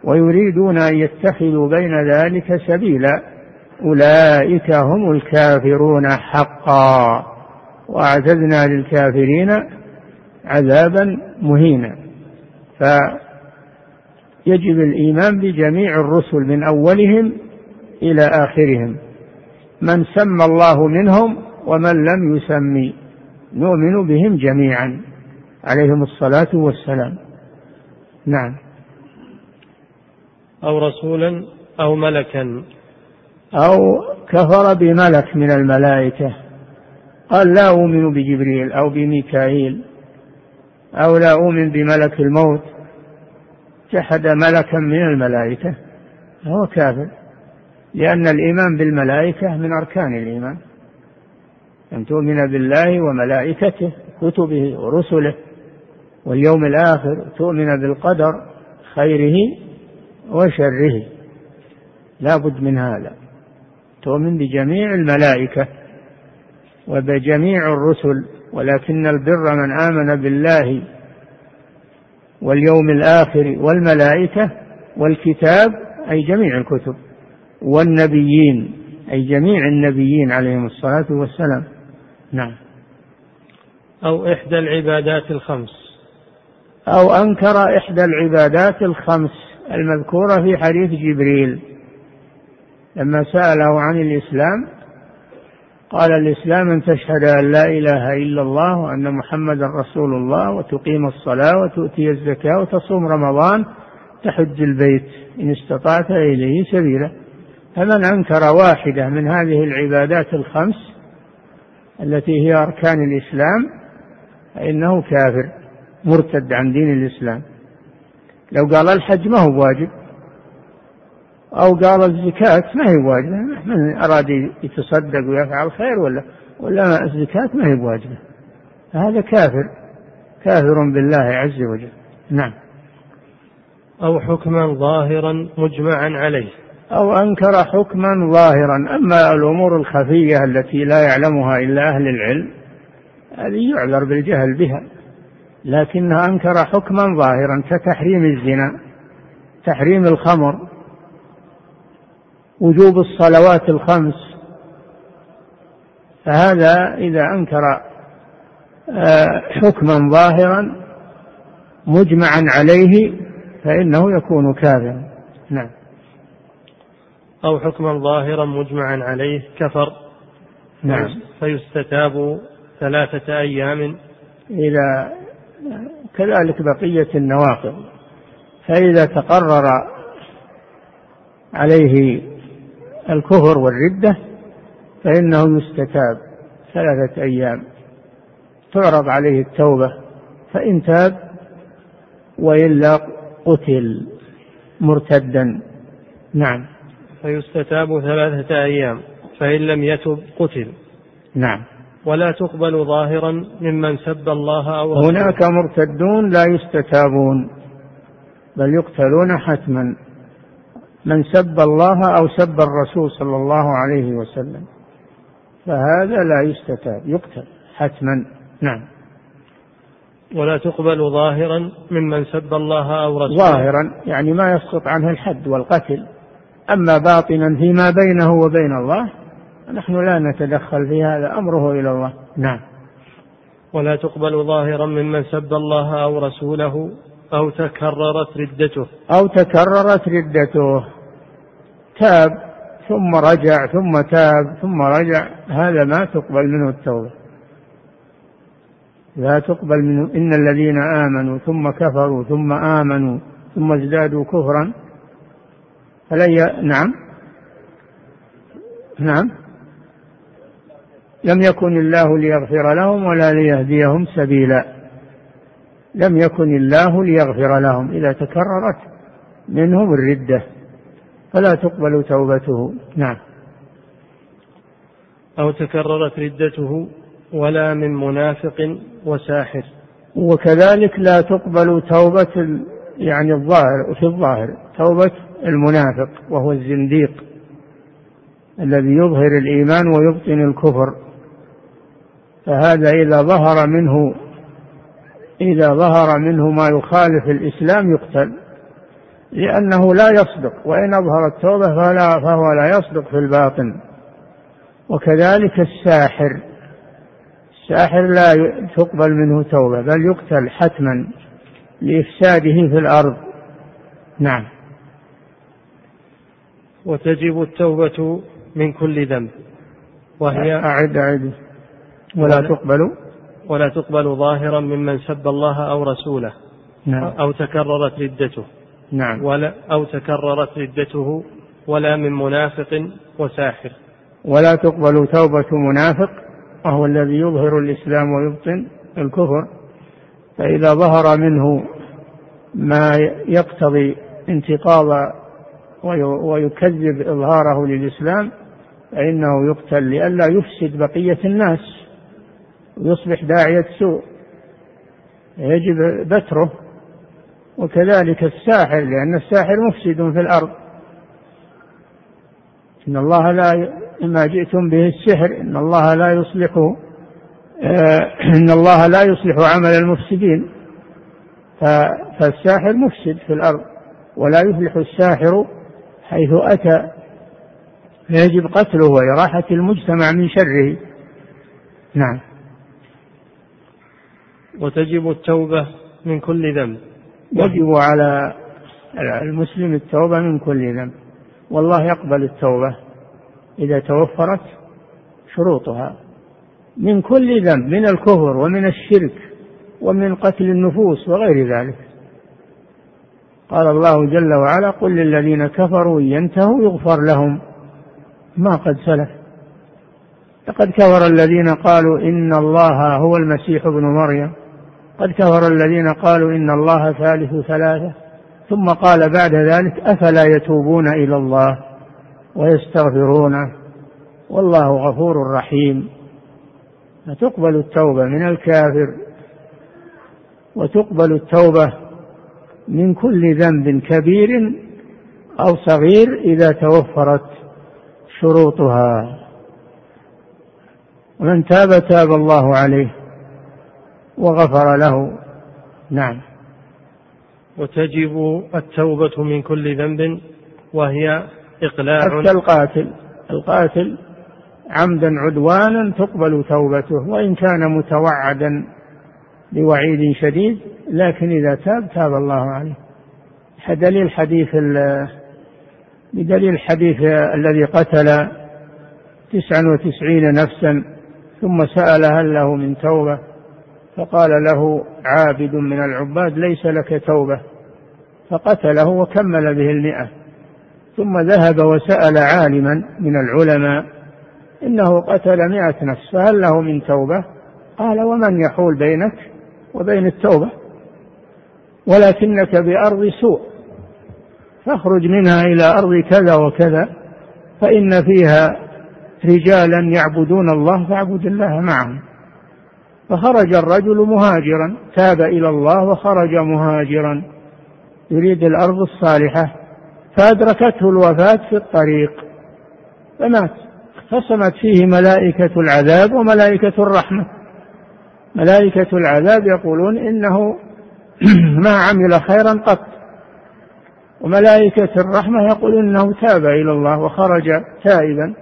ويريدون أن يتخذوا بين ذلك سبيلا أولئك هم الكافرون حقا وأعتدنا للكافرين عذابا مهينا. فيجب الإيمان بجميع الرسل من أولهم إلى آخرهم. من سمى الله منهم ومن لم يسمي نؤمن بهم جميعا. عليهم الصلاة والسلام. نعم. أو رسولا أو ملكا. أو كفر بملك من الملائكة قال لا أؤمن بجبريل أو بميكائيل أو لا أؤمن بملك الموت جحد ملكا من الملائكة فهو كافر لأن الإيمان بالملائكة من أركان الإيمان أن تؤمن بالله وملائكته كتبه ورسله واليوم الآخر تؤمن بالقدر خيره وشره لا بد من هذا. تؤمن بجميع الملائكة وبجميع الرسل ولكن البر من آمن بالله واليوم الآخر والملائكة والكتاب أي جميع الكتب والنبيين أي جميع النبيين عليهم الصلاة والسلام. نعم. أو إحدى العبادات الخمس. أو أنكر إحدى العبادات الخمس المذكورة في حديث جبريل. لما سأله عن الإسلام قال الإسلام أن تشهد أن لا إله إلا الله وأن محمدا رسول الله وتقيم الصلاة وتؤتي الزكاة وتصوم رمضان تحج البيت إن استطعت إليه سبيلا. فمن أنكر واحدة من هذه العبادات الخمس التي هي أركان الإسلام فإنه كافر مرتد عن دين الإسلام. لو قال الحج ما هو واجب أو قال الزكاة ما هي واجبة. من أراد يتصدق ويفعل خير ولا؟ ولا الزكاة ما هي واجبة. هذا كافر. كافر بالله عز وجل. نعم. أو حكما ظاهرا مجمعا عليه. أو أنكر حكما ظاهرا. أما الأمور الخفية التي لا يعلمها إلا أهل العلم هذه يعذر بالجهل بها. لكنه أنكر حكما ظاهرا كتحريم الزنا تحريم الخمر. وجوب الصلوات الخمس فهذا إذا أنكر آه، حكما ظاهرا مجمعا عليه فإنه يكون كافرا. نعم. أو حكما ظاهرا مجمعا عليه كفر. نعم. فيستتاب ثلاثة أيام. إذا كذلك بقية النواقض. فإذا تقرر عليه الكفر والردة فإنه يستتاب ثلاثة أيام. تعرض عليه التوبة فإن تاب وإلا قتل مرتدا. نعم. فيستتاب ثلاثة أيام فإن لم يتب قتل. نعم. ولا تقبل ظاهرا ممن سب الله أو هناك مرتدون لا يستتابون بل يقتلون حتما. من سب الله أو سب الرسول صلى الله عليه وسلم. فهذا لا يستتاب يقتل حتما. نعم. ولا تقبل ظاهرا ممن سب الله أو رسوله. ظاهرا يعني ما يسقط عنه الحد والقتل. أما باطنا فيما بينه وبين الله نحن لا نتدخل في هذا أمره إلى الله. نعم. ولا تقبل ظاهرا ممن سب الله أو رسوله. أو تكررت ردته. أو تكررت ردته. تاب ثم رجع ثم تاب ثم رجع. هذا ما تقبل منه التوبة. لا تقبل منهم إن الذين آمنوا ثم كفروا ثم آمنوا ثم ازدادوا كفرا. فلن ي... نعم. نعم. لم يكن الله ليغفر لهم ولا ليهديهم سبيلا. لم يكن الله ليغفر لهم إذا تكررت منهم الردة. فلا تقبل توبته. نعم. أو تكررت ردته ولا من منافق وساحر. وكذلك لا تقبل توبة يعني الظاهر في الظاهر توبة المنافق وهو الزنديق الذي يظهر الإيمان ويبطن الكفر. فهذا إذا ظهر منه إذا ظهر منه ما يخالف الإسلام يقتل لأنه لا يصدق وإن أظهر التوبة فلا فهو لا يصدق في الباطن. وكذلك الساحر الساحر لا تقبل منه توبة بل يقتل حتما لإفساده في الأرض. نعم. وتجب التوبة من كل ذنب وهي أعد أعد. ولا تقبل ولا تقبل ظاهرا ممن سب الله أو رسوله. نعم. أو تكررت ردته. نعم. ولا أو تكررت ردته ولا من منافق وساحر. ولا تقبل توبة منافق وهو الذي يظهر الإسلام ويبطن الكفر. فإذا ظهر منه ما يقتضي انتقاض ويكذب إظهاره للإسلام فإنه يقتل لئلا يفسد بقية الناس. ويصبح داعية سوء يجب بتره. وكذلك الساحر لأن الساحر مفسد في الأرض. إن الله لا ما جئتم به السحر إن الله لا يصلح آه، إن الله لا يصلح عمل المفسدين. فالساحر مفسد في الأرض ولا يفلح الساحر حيث أتى. فيجب قتله وإراحة المجتمع من شره. نعم. وتجب التوبة من كل ذنب. يجب على المسلم التوبة من كل ذنب. والله يقبل التوبة إذا توفرت شروطها. من كل ذنب من الكفر ومن الشرك ومن قتل النفوس وغير ذلك. قال الله جل وعلا قل للذين كفروا ينتهوا يغفر لهم ما قد سلف. لقد كفر الذين قالوا إن الله هو المسيح ابن مريم. قد كفر الذين قالوا إن الله ثالث ثلاثة ثم قال بعد ذلك أفلا يتوبون إلى الله ويستغفرونه؟ والله غفور رحيم. فتقبل التوبة من الكافر وتقبل التوبة من كل ذنب كبير أو صغير إذا توفرت شروطها. ومن تاب تاب الله عليه. وغفر له. نعم. وتجب التوبة من كل ذنب وهي إقلاع. حتى القاتل. القاتل عمدا عدوانا تقبل توبته وإن كان متوعدا بوعيد شديد لكن إذا تاب تاب الله عليه. دليل حديث بدليل الحديث الذي قتل تسعا وتسعين نفسا ثم سأل هل له من توبة؟ فقال له عابد من العباد ليس لك توبة. فقتله وكمل به المئة. ثم ذهب وسأل عالما من العلماء إنه قتل مئة نفس فهل له من توبة؟ قال ومن يحول بينك وبين التوبة؟ ولكنك بأرض سوء فاخرج منها إلى أرض كذا وكذا فإن فيها رجالا يعبدون الله فاعبد الله معهم. فخرج الرجل مهاجرا تاب إلى الله وخرج مهاجرا. يريد الأرض الصالحة فأدركته الوفاة في الطريق. فمات. اختصمت فيه ملائكة العذاب وملائكة الرحمة. ملائكة العذاب يقولون إنه ما عمل خيرا قط. وملائكة الرحمة يقول إنه تاب إلى الله وخرج تائبا.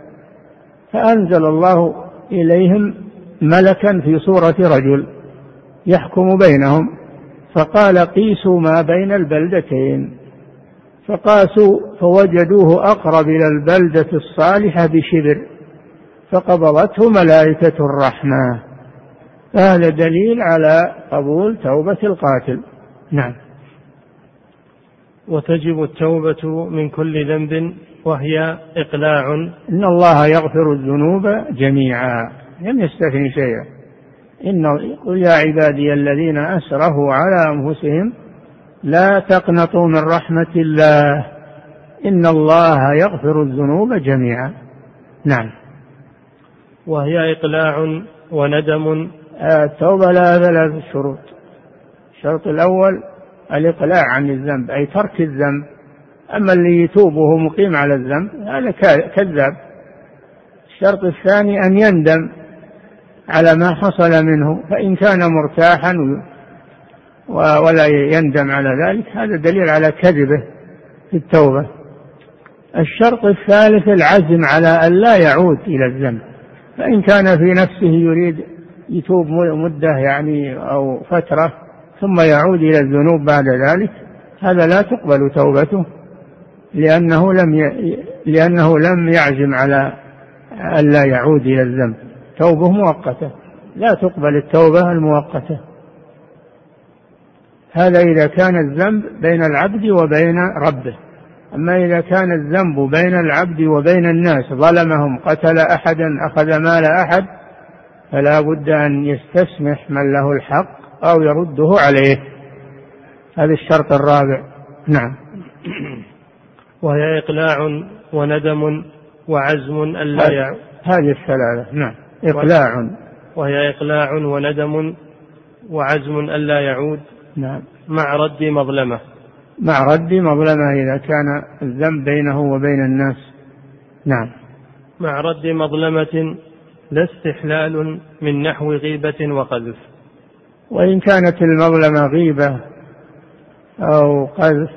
فأنزل الله إليهم ملكا في صورة رجل يحكم بينهم فقال قيسوا ما بين البلدتين. فقاسوا فوجدوه أقرب إلى البلدة الصالحة بشبر فقبضته ملائكة الرحمة. فهذا دليل على قبول توبة القاتل. نعم. وتجب التوبة من كل ذنب وهي إقلاع. إن الله يغفر الذنوب جميعا. لم يستثني شيئا. إن قل يا عبادي الذين أسرفوا على أنفسهم لا تقنطوا من رحمة الله. إن الله يغفر الذنوب جميعا. نعم. وهي إقلاع وندم. التوبة لها ثلاث شروط. الشرط الأول الإقلاع عن الذنب أي ترك الذنب. أما اللي يتوب وهو مقيم على الذنب هذا كذاب. الشرط الثاني أن يندم. على ما حصل منه فإن كان مرتاحا ولا يندم على ذلك هذا دليل على كذبه في التوبة الشرط الثالث العزم على أن لا يعود إلى الذنب فإن كان في نفسه يريد يتوب مدة يعني أو فترة ثم يعود إلى الذنوب بعد ذلك هذا لا تقبل توبته لأنه لم. لأنه لم يعزم على أن لا يعود إلى الذنب توبة مؤقتة. لا تقبل التوبة المؤقتة. هذا إذا كان الذنب بين العبد وبين ربه. أما إذا كان الذنب بين العبد وبين الناس ظلمهم قتل أحدا أخذ مال أحد فلا بد أن يستسمح من له الحق أو يرده عليه. هذا الشرط الرابع. نعم. وهي إقلاع وندم وعزم ألا يعود هذه الثلاثة نعم. إقلاع. وهي إقلاع وندم وعزم ألا يعود. نعم. مع رد مظلمة. مع رد مظلمة إذا كان الذنب بينه وبين الناس. نعم. مع رد مظلمة لا استحلال من نحو غيبة وقذف. وإن كانت المظلمة غيبة أو قذف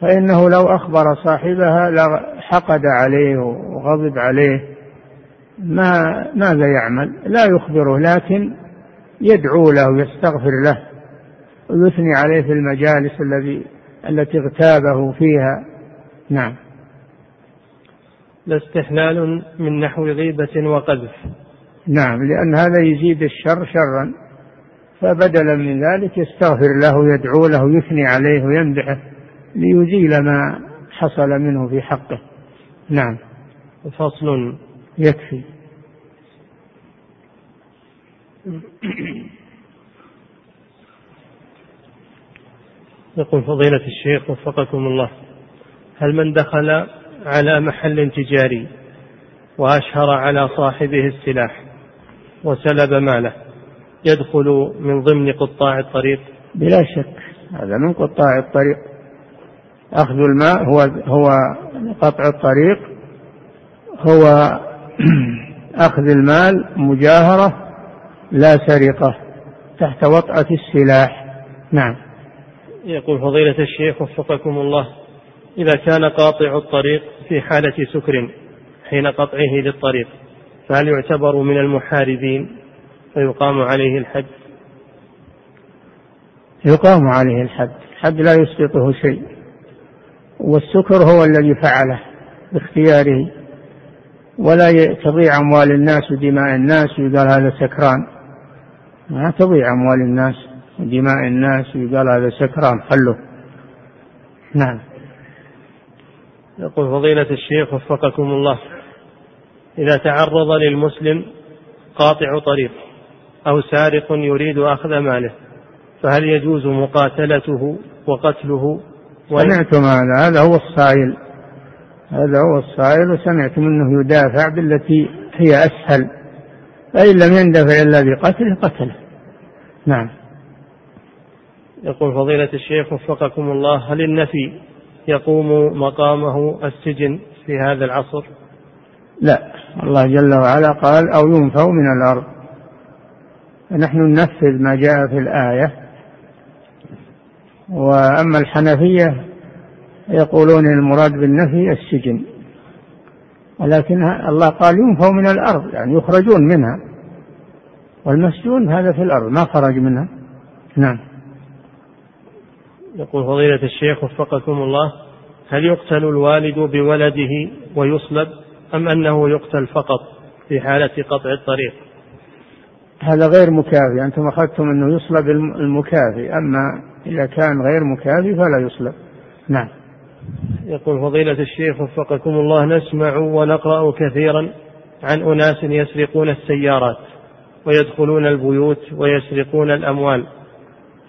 فإنه لو أخبر صاحبها لحقد عليه وغضب عليه. ما ماذا يعمل؟ لا يخبره لكن يدعو له ويستغفر له ويثني عليه في المجالس الذي التي اغتابه فيها. نعم. لا استحلال من نحو غيبة وقذف. نعم لأن هذا يزيد الشر شرا. فبدلا من ذلك يستغفر له ويدعو له ويثني عليه ويمدحه ليزيل ما حصل منه في حقه. نعم. فصل يكفي. يقول فضيلة الشيخ وفقكم الله. هل من دخل على محل تجاري وأشهر على صاحبه السلاح وسلب ماله يدخل من ضمن قطاع الطريق؟ بلا شك. هذا من قطاع الطريق. أخذ الماء هو هو قطع الطريق هو أخذ المال مجاهرة لا سرقة تحت وطأة السلاح. نعم. يقول فضيلة الشيخ وفقكم الله إذا كان قاطع الطريق في حالة سكر حين قطعه للطريق فهل يعتبر من المحاربين؟ فيقام عليه الحد. يقام عليه الحد. الحد لا يسقطه شيء والسكر هو الذي فعله باختياره. ولا تضيع أموال الناس ودماء الناس ويقال هذا سكران. ما تضيع أموال الناس ودماء الناس ويقال هذا سكران. خلوه نعم. يقول فضيلة الشيخ وفقكم الله. إذا تعرض للمسلم قاطع طريق أو سارق يريد أخذ ماله فهل يجوز مقاتلته وقتله؟ سمعتم هذا. هذا هو الصائل هذا هو الصائل وسمعتم انه يدافع بالتي هي أسهل. فإن لم يندفع إلا بقتله قتله. نعم. يقول فضيلة الشيخ وفقكم الله هل النفي يقوم مقامه السجن في هذا العصر؟ لا. الله جل وعلا قال أو ينفوا من الأرض. فنحن ننفذ ما جاء في الآية. وأما الحنفية يقولون المراد بالنفي السجن. ولكن الله قال ينفوا من الأرض يعني يخرجون منها. والمسجون هذا في الأرض ما خرج منها. نعم. يقول فضيلة الشيخ وفقكم الله هل يقتل الوالد بولده ويصلب أم أنه يقتل فقط في حالة قطع الطريق؟ هذا غير مكافي أنتم أخذتم أنه يصلب المكافي أما إذا كان غير مكافي فلا يصلب نعم. يقول فضيلة الشيخ وفقكم الله نسمع ونقرأ كثيرا عن أناس يسرقون السيارات ويدخلون البيوت ويسرقون الأموال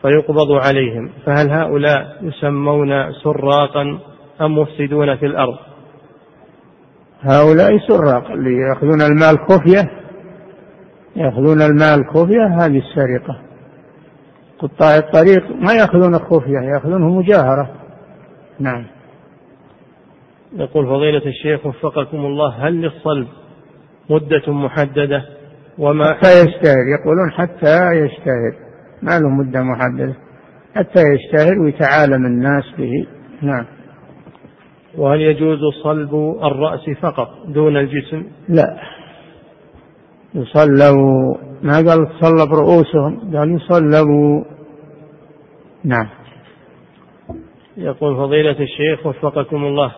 فيقبض عليهم فهل هؤلاء يسمون سراقا أم مفسدون في الأرض؟ هؤلاء سراق اللي يأخذون المال خفية يأخذون المال خفية هذه السرقة. قطاع الطريق ما يأخذون خفية يأخذونه مجاهرة. نعم. يقول فضيلة الشيخ وفقكم الله هل للصلب مدة محددة؟ وما حتى يشتهر يقولون حتى يشتهر ما له مدة محددة. حتى يشتهر ويتعالم الناس به. نعم. وهل يجوز صلب الرأس فقط دون الجسم؟ لا. يصلبوا. ما قال تصلب رؤوسهم؟ قال يصلبوا. نعم. يقول فضيلة الشيخ وفقكم الله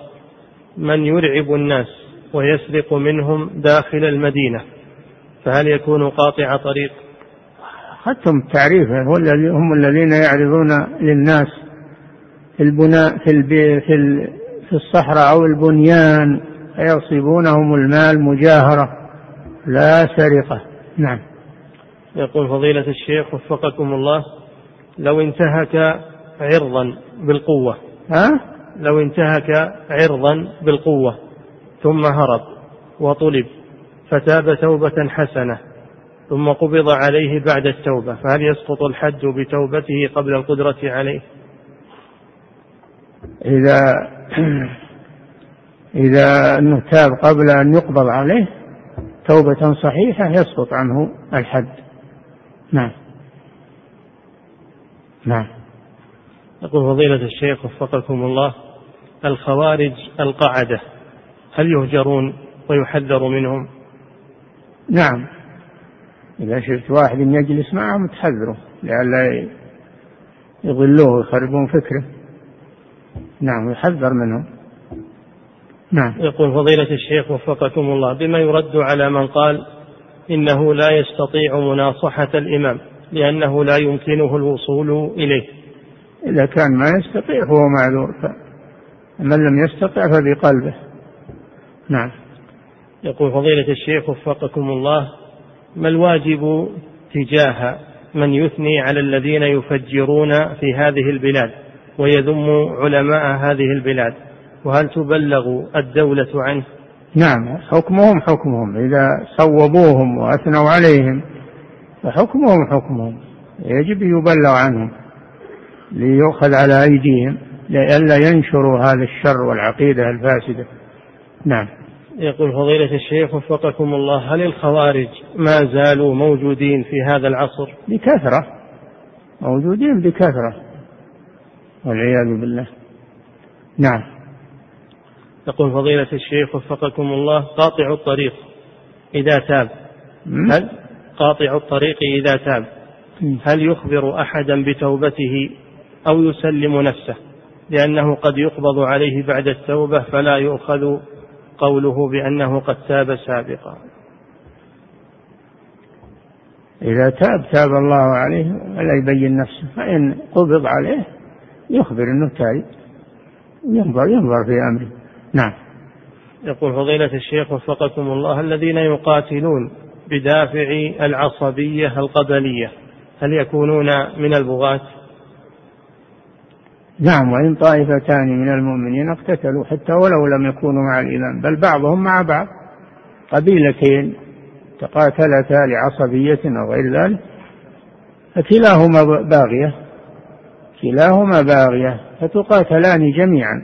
من يرعب الناس ويسرق منهم داخل المدينة فهل يكون قاطع طريق؟ أخذتم التعريف هم الذين يعرضون للناس في البناء في البي في في الصحراء أو البنيان فيغصبونهم المال مجاهرة لا سرقة. نعم. يقول فضيلة الشيخ وفقكم الله لو انتهك عرضا بالقوة ها؟ لو انتهك عرضا بالقوة ثم هرب وطلب فتاب توبة حسنة ثم قبض عليه بعد التوبة فهل يسقط الحد بتوبته قبل القدرة عليه؟ إذا إذا أنه تاب قبل أن يقبض عليه توبة صحيحة يسقط عنه الحد نعم. نعم. يقول فضيلة الشيخ وفقكم الله الخوارج القعدة هل يهجرون ويحذر منهم؟ نعم. إذا شفت واحد يجلس معهم تحذره لئلا يضلوه ويخربون فكره. نعم يحذر منهم. نعم. يقول فضيلة الشيخ وفقكم الله بما يرد على من قال إنه لا يستطيع مناصحة الإمام لأنه لا يمكنه الوصول إليه. إذا كان ما يستطيع فهو معذور. من لم يستطع فبقلبه. نعم. يقول فضيلة الشيخ وفقكم الله ما الواجب تجاه من يثني على الذين يفجرون في هذه البلاد ويذم علماء هذه البلاد؟ وهل تبلغ الدولة عنه؟ نعم. حكمهم حكمهم. إذا صوبوهم وأثنوا عليهم فحكمهم حكمهم. يجب يبلغ عنهم ليؤخذ على أيديهم. لئلا ينشروا هذا الشر والعقيدة الفاسدة. نعم. يقول فضيلة الشيخ وفقكم الله هل الخوارج ما زالوا موجودين في هذا العصر؟ بكثرة. موجودين بكثرة. والعياذ بالله. نعم. يقول فضيلة الشيخ وفقكم الله قاطع الطريق إذا تاب. هل قاطع الطريق إذا تاب. هل يخبر أحدا بتوبته أو يسلم نفسه؟ لأنه قد يقبض عليه بعد التوبة فلا يؤخذ قوله بأنه قد تاب سابقا. إذا تاب تاب الله عليه ولا يبين نفسه فإن قبض عليه يخبر أنه تائب ينظر ينظر في أمره. نعم. يقول فضيلة الشيخ وفقكم الله الذين يقاتلون بدافع العصبية القبلية هل يكونون من البغاة؟ نعم وإن طائفتان من المؤمنين اقتتلوا حتى ولو لم يكونوا مع الإمام بل بعضهم مع بعض. قبيلتين تقاتلتا لعصبية أو غير ذلك فكلاهما باغية كلاهما باغية فتقاتلان جميعا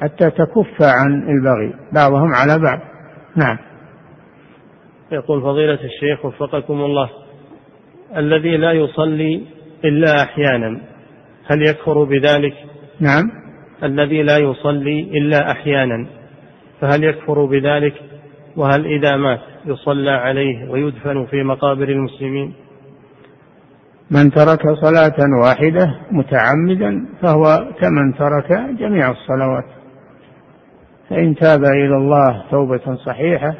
حتى تكف عن البغي بعضهم على بعض. نعم. يقول فضيلة الشيخ وفقكم الله الذي لا يصلي إلا أحيانا هل يكفر بذلك؟ نعم. الذي لا يصلي إلا أحيانا. فهل يكفر بذلك؟ وهل إذا مات يصلى عليه ويدفن في مقابر المسلمين؟ من ترك صلاة واحدة متعمدا فهو كمن ترك جميع الصلوات. فإن تاب إلى الله توبة صحيحة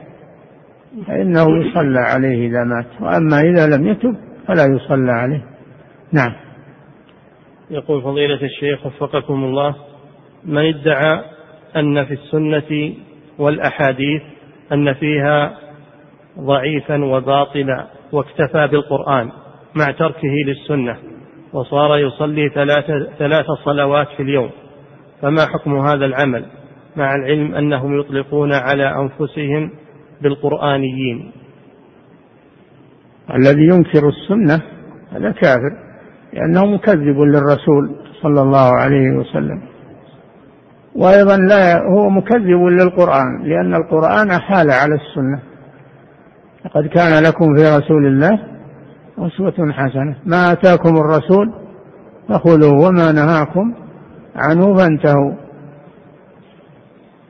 فإنه يصلى عليه إذا مات. وأما إذا لم يتب فلا يصلى عليه. نعم. يقول فضيلة الشيخ وفقكم الله من ادعى أن في السنة والأحاديث أن فيها ضعيفا وباطلا واكتفى بالقرآن مع تركه للسنة وصار يصلي ثلاث, ثلاث صلوات في اليوم فما حكم هذا العمل مع العلم أنهم يطلقون على أنفسهم بالقرآنيين؟ الذي ينكر السنة هذا كافر. لأنه مكذب للرسول صلى الله عليه وسلم. وأيضا لا هو مكذب للقرآن لأن القرآن حال على السنة. لقد كان لكم في رسول الله أسوة حسنة. ما آتاكم الرسول فخذوه وما نهاكم عنه فانتهوا.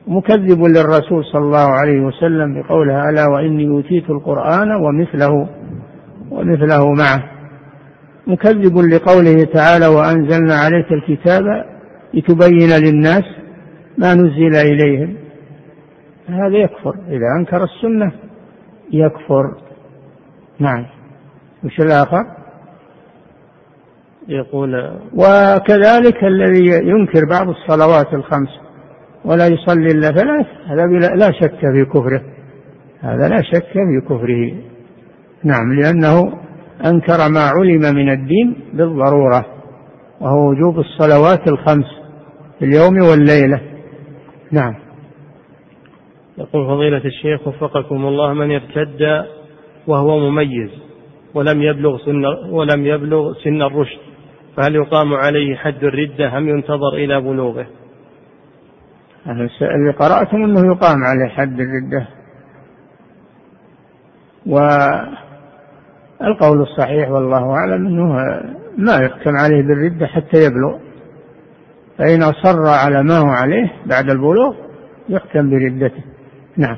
مكذب للرسول صلى الله عليه وسلم بقولها ألا وإني أوتيت القرآن ومثله ومثله معه. مكذب لقوله تعالى وأنزلنا عليك الكتاب لتبين للناس ما نزل إليهم. هذا يكفر. إذا أنكر السنة يكفر. نعم. وش الآخر؟ يقول وكذلك الذي ينكر بعض الصلوات الخمس ولا يصلي إلا ثلاث هذا لا شك في كفره. هذا لا شك في كفره. نعم لأنه أنكر ما علم من الدين بالضرورة وهو وجوب الصلوات الخمس في اليوم والليلة. نعم. يقول فضيلة الشيخ وفقكم الله من ارتد وهو مميز ولم يبلغ سن ولم يبلغ سن الرشد فهل يقام عليه حد الردة أم ينتظر إلى بلوغه؟ اللي قرأتم أنه يقام عليه حد الردة. والقول الصحيح والله أعلم أنه ما يحكم عليه بالردة حتى يبلغ. فإن أصر على ما هو عليه بعد البلوغ يحكم بردته. نعم.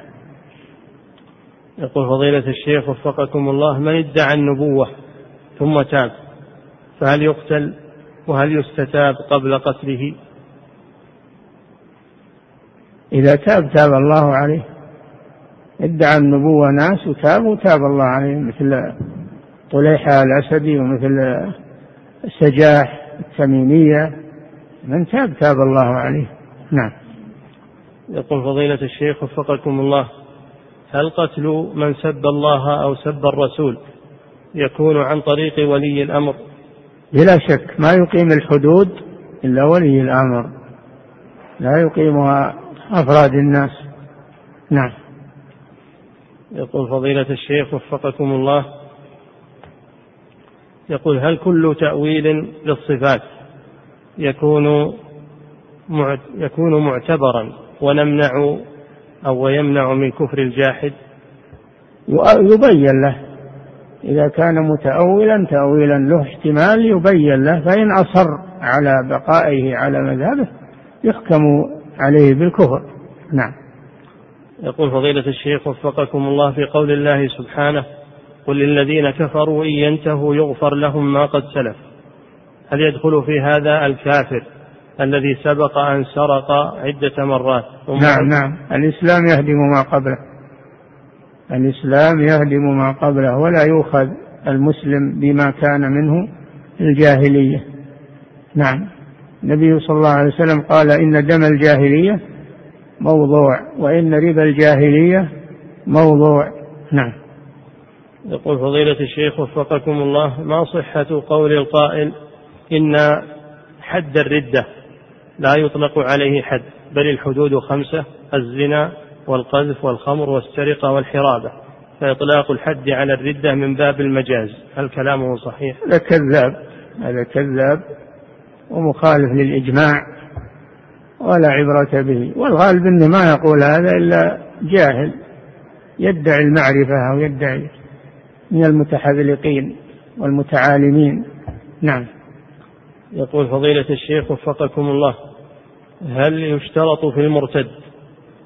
يقول فضيلة الشيخ وفقكم الله من ادعى النبوة ثم تاب فهل يقتل وهل يستتاب قبل قتله؟ إذا تاب تاب الله عليه. ادعى النبوة ناس وتابوا تاب الله عليهم مثل طليحة الأسدي ومثل سجاح التميمية من تاب تاب الله عليه. نعم. يقول فضيلة الشيخ وفقكم الله هل قتل من سب الله أو سب الرسول يكون عن طريق ولي الأمر؟ بلا شك ما يقيم الحدود إلا ولي الأمر. لا يقيمها أفراد الناس. نعم. يقول فضيلة الشيخ وفقكم الله يقول هل كل تأويل للصفات يكون يكون معتبرا ونمنع أو ويمنع من كفر الجاحد؟ يبين له. إذا كان متأولا تأويلا له احتمال يبين له فإن أصر على بقائه على مذهبه يحكم عليه بالكفر. نعم. يقول فضيلة الشيخ وفقكم الله في قول الله سبحانه قل للذين كفروا إن ينتهوا يغفر لهم ما قد سلف. هل يدخل في هذا الكافر الذي سبق أن سرق عدة مرات؟ نعم نعم. الإسلام يهدم ما قبله. الإسلام يهدم ما قبله ولا يؤخذ المسلم بما كان منه الجاهلية. نعم. النبي صلى الله عليه وسلم قال إن دم الجاهلية موضوع وإن ربا الجاهلية موضوع. نعم. يقول فضيلة الشيخ وفقكم الله ما صحة قول القائل إن حد الردة لا يطلق عليه حد بل الحدود خمسة الزنا والقذف والخمر والسرقة والحرابة فإطلاق الحد على الردة من باب المجاز هل كلامه صحيح؟ هذا كذاب هذا كذاب ومخالف للإجماع ولا عبرة به والغالب أنه ما يقول هذا إلا جاهل يدعي المعرفة أو يدعي من المتحذلقين والمتعالمين. نعم. يقول فضيلة الشيخ وفقكم الله هل يشترط في المرتد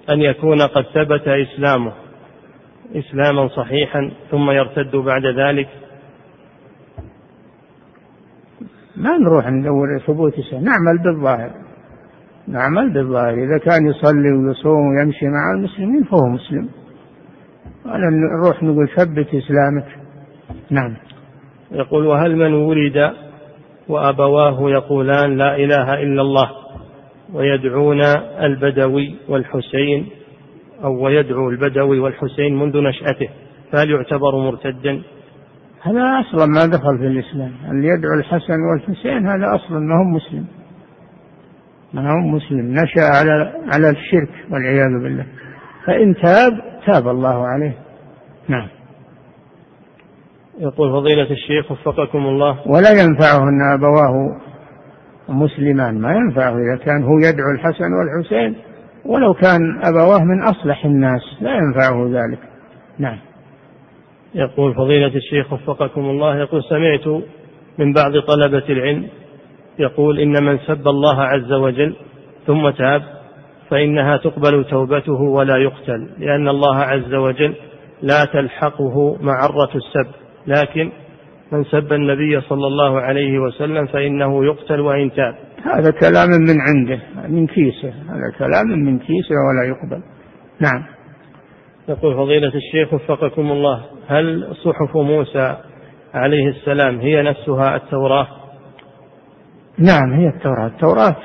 أن يكون قد ثبت إسلامه إسلاما صحيحا ثم يرتد بعد ذلك؟ ما نروح ندور ثبوت نعمل بالظاهر. نعمل بالظاهر. إذا كان يصلي ويصوم ويمشي مع المسلمين فهو مسلم. نروح نقول ثبت إسلامك. نعم. يقول وهل من ولد وأبواه يقولان لا إله إلا الله ويدعون البدوي والحسين أو ويدعو البدوي والحسين منذ نشأته فهل يعتبر مرتدا؟ هذا أصلا ما دخل في الإسلام. اللي يدعو الحسن والحسين هذا أصلا ما هو مسلم. ما هو مسلم. نشأ على على الشرك والعياذ بالله. فإن تاب تاب الله عليه. نعم. يقول فضيلة الشيخ وفقكم الله. ولا ينفعه أن أبواه مسلمان. ما ينفعه إذا كان هو يدعو الحسن والحسين. ولو كان أبواه من أصلح الناس لا ينفعه ذلك. نعم. يقول فضيلة الشيخ وفقكم الله. يقول سمعت من بعض طلبة العلم يقول إن من سب الله عز وجل ثم تاب فإنها تقبل توبته ولا يقتل لأن الله عز وجل لا تلحقه معرة السب. لكن من سب النبي صلى الله عليه وسلم فإنه يقتل وإن تاب. هذا كلام من عنده من كيسه. هذا كلام من كيسه ولا يقبل. نعم. يقول فضيلة الشيخ وفقكم الله هل صحف موسى عليه السلام هي نفسها التوراة؟ نعم هي التوراة. التوراة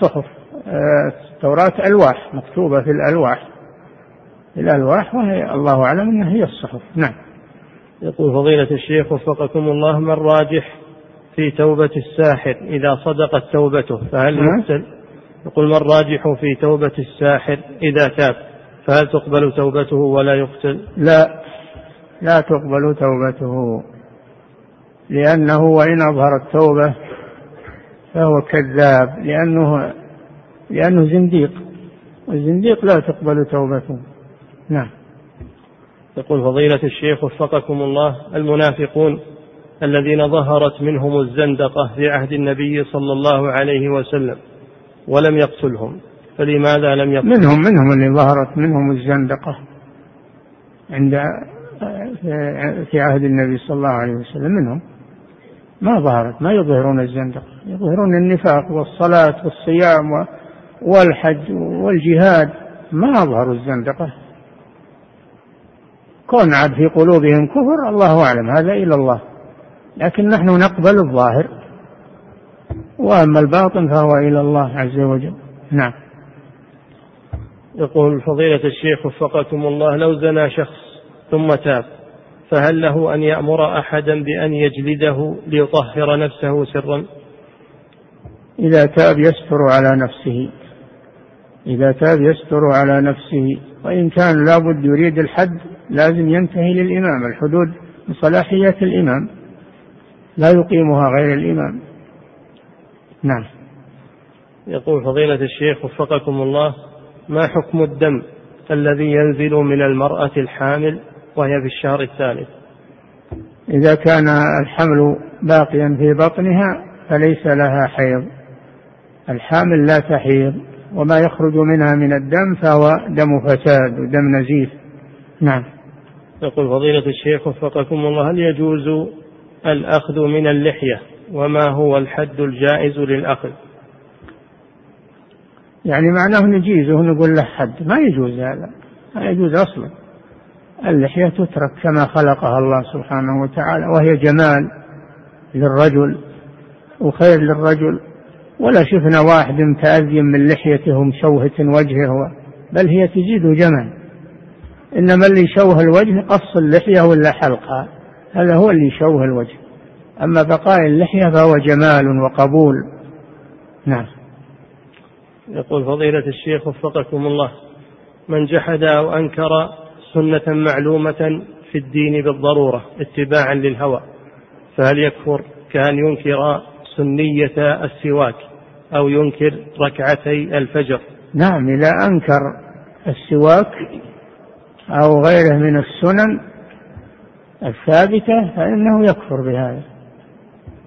صحف. التوراة ألواح مكتوبة في الألواح. في الألواح وهي الله أعلم أنها هي الصحف. نعم. يقول فضيلة الشيخ وفقكم الله ما الراجح في توبة الساحر إذا صدقت توبته؟ فهل نعم. يقتل؟ يقول ما الراجح في توبة الساحر إذا تاب؟ فهل تقبل توبته ولا يقتل؟ لا. لا تقبل توبته. لأنه وإن أظهر التوبة فهو كذاب لأنه لأنه زنديق. الزنديق لا تقبل توبته. نعم. يقول فضيلة الشيخ وفقكم الله المنافقون الذين ظهرت منهم الزندقة في عهد النبي صلى الله عليه وسلم ولم يقتلهم فلماذا لم يقتل منهم منهم اللي ظهرت منهم الزندقة عند في عهد النبي صلى الله عليه وسلم. منهم. ما ظهرت ما يظهرون الزندقة. يظهرون النفاق والصلاة والصيام والحج والجهاد ما أظهروا الزندقة. كون عاد في قلوبهم كفر الله أعلم هذا إلى الله. لكن نحن نقبل الظاهر. وأما الباطن فهو إلى الله عز وجل. نعم. يقول فضيلة الشيخ وفقكم الله لو زنى شخص ثم تاب فهل له أن يأمر أحدا بأن يجلده ليطهر نفسه سرا؟ إذا تاب يستر على نفسه. إذا تاب يستر على نفسه وإن كان لابد يريد الحد لازم ينتهي للإمام. الحدود من صلاحية الإمام لا يقيمها غير الإمام. نعم. يقول فضيلة الشيخ وفقكم الله ما حكم الدم الذي ينزل من المرأة الحامل وهي في الشهر الثالث؟ إذا كان الحمل باقيا في بطنها فليس لها حيض. الحامل لا تحيض. وما يخرج منها من الدم فهو دم فساد ودم نزيف. نعم. يقول فضيلة الشيخ وفقكم الله هل يجوز الأخذ من اللحية؟ وما هو الحد الجائز للأخذ؟ يعني معناه نجيزه نقول له حد. ما يجوز هذا. ما يجوز أصلا. اللحية تترك كما خلقها الله سبحانه وتعالى وهي جمال للرجل وخير للرجل. ولا شفنا واحد متأذي من لحيته ومشوهة وجهه بل هي تزيد جمال إنما اللي يشوه الوجه قص اللحية ولا حلقها هذا هو اللي يشوه الوجه. أما بقاء اللحية فهو جمال وقبول. نعم. يقول فضيلة الشيخ وفقكم الله. من جحد أو أنكر سنة معلومة في الدين بالضرورة اتباعا للهوى فهل يكفر؟ كأن ينكر سنية السواك أو ينكر ركعتي الفجر. نعم إذا أنكر السواك أو غيره من السنن الثابتة فإنه يكفر بهذا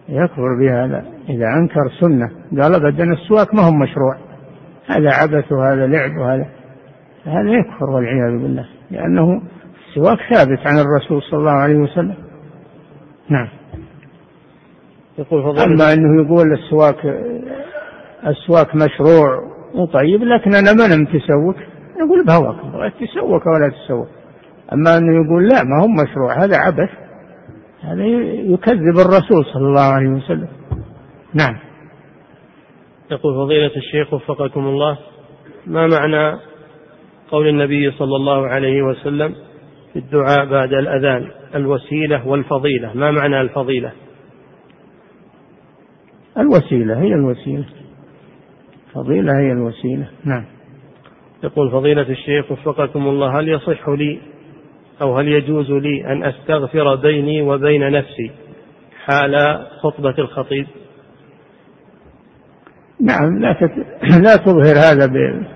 يكفر بهذا. إذا أنكر سنة قال أبدا السواك ما هو مشروع. هذا عبث وهذا لعب وهذا هذا يكفر والعياذ بالله لأنه السواك ثابت عن الرسول صلى الله عليه وسلم. نعم. يقول فضل أما أنه يقول السواك السواك مشروع وطيب لكن أنا ما نم تسوك. نقول بهواك تسوك ولا تسوك. أما أنه يقول لا ما هو مشروع هذا عبث. هذا يكذب الرسول صلى الله عليه وسلم. نعم. يقول فضيلة الشيخ وفقكم الله ما معنى قول النبي صلى الله عليه وسلم في الدعاء بعد الأذان؟ الوسيلة والفضيلة. ما معنى الفضيلة؟ الوسيلة هي الوسيلة. فضيلة هي الوسيلة. نعم. يقول فضيلة الشيخ وفقكم الله هل يصح لي أو هل يجوز لي أن أستغفر بيني وبين نفسي حال خطبة الخطيب؟ نعم لا تت... لا تظهر هذا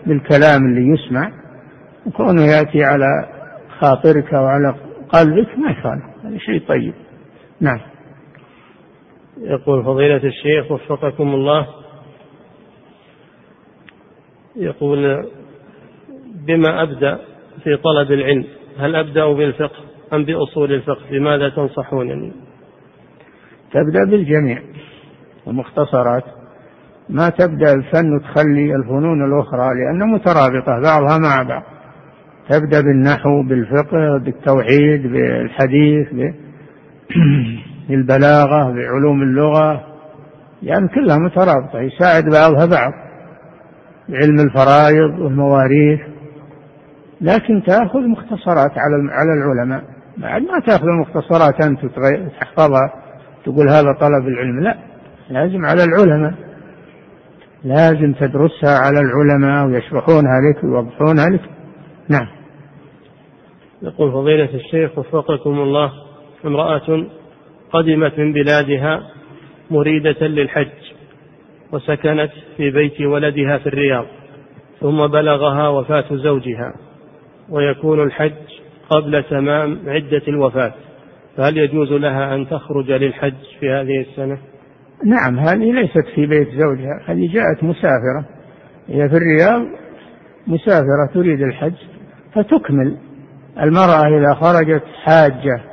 بالكلام اللي يسمع. وكونه يأتي على خاطرك وعلى قلبك ما يخالف هذا شيء طيب. نعم. يقول فضيلة الشيخ وفقكم الله. يقول بما أبدأ في طلب العلم هل أبدأ بالفقه أم بأصول الفقه؟ بماذا تنصحونني؟ تبدأ بالجميع المختصرات ما تبدأ الفن وتخلي الفنون الأخرى لأنها مترابطة بعضها مع بعض. تبدأ بالنحو بالفقه بالتوحيد بالحديث بالبلاغة بعلوم اللغة يعني كلها مترابطة يساعد بعضها بعض علم الفرائض والمواريث. لكن تأخذ مختصرات على على العلماء. بعد ما تأخذ المختصرات أنت تحفظها تقول هذا طلب العلم. لا لازم على العلماء. لازم تدرسها على العلماء ويشرحونها لك ويوضحونها لك. نعم. يقول فضيلة الشيخ وفقكم الله امرأة قدمت من بلادها مريدة للحج وسكنت في بيت ولدها في الرياض ثم بلغها وفاة زوجها ويكون الحج قبل تمام عدة الوفاة فهل يجوز لها أن تخرج للحج في هذه السنة؟ نعم هذه ليست في بيت زوجها هذه جاءت مسافرة هي في الرياض مسافرة تريد الحج فتكمل المرأة إذا خرجت حاجة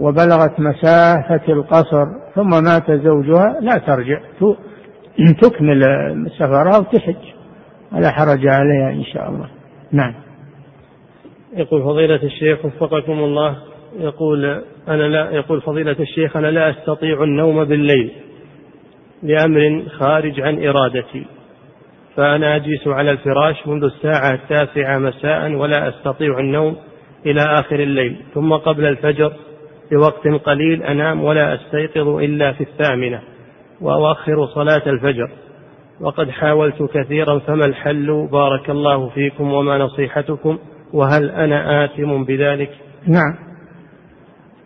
وبلغت مسافة القصر ثم مات زوجها لا ترجع تكمل سفرها وتحج. ولا حرج عليها إن شاء الله. نعم. يقول فضيلة الشيخ وفقكم الله يقول أنا لا يقول فضيلة الشيخ أنا لا أستطيع النوم بالليل لأمر خارج عن إرادتي فأنا أجلس على الفراش منذ الساعة التاسعة مساء ولا أستطيع النوم إلى آخر الليل ثم قبل الفجر بوقت قليل أنام ولا أستيقظ إلا في الثامنة وأؤخر صلاة الفجر. وقد حاولت كثيرا فما الحل؟ بارك الله فيكم وما نصيحتكم؟ وهل أنا آثم بذلك؟ نعم.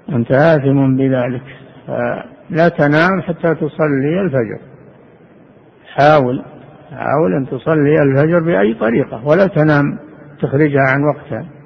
أنت آثم بذلك. لا تنام حتى تصلي الفجر. حاول حاول أن تصلي الفجر بأي طريقة ولا تنام تخرجها عن وقتها.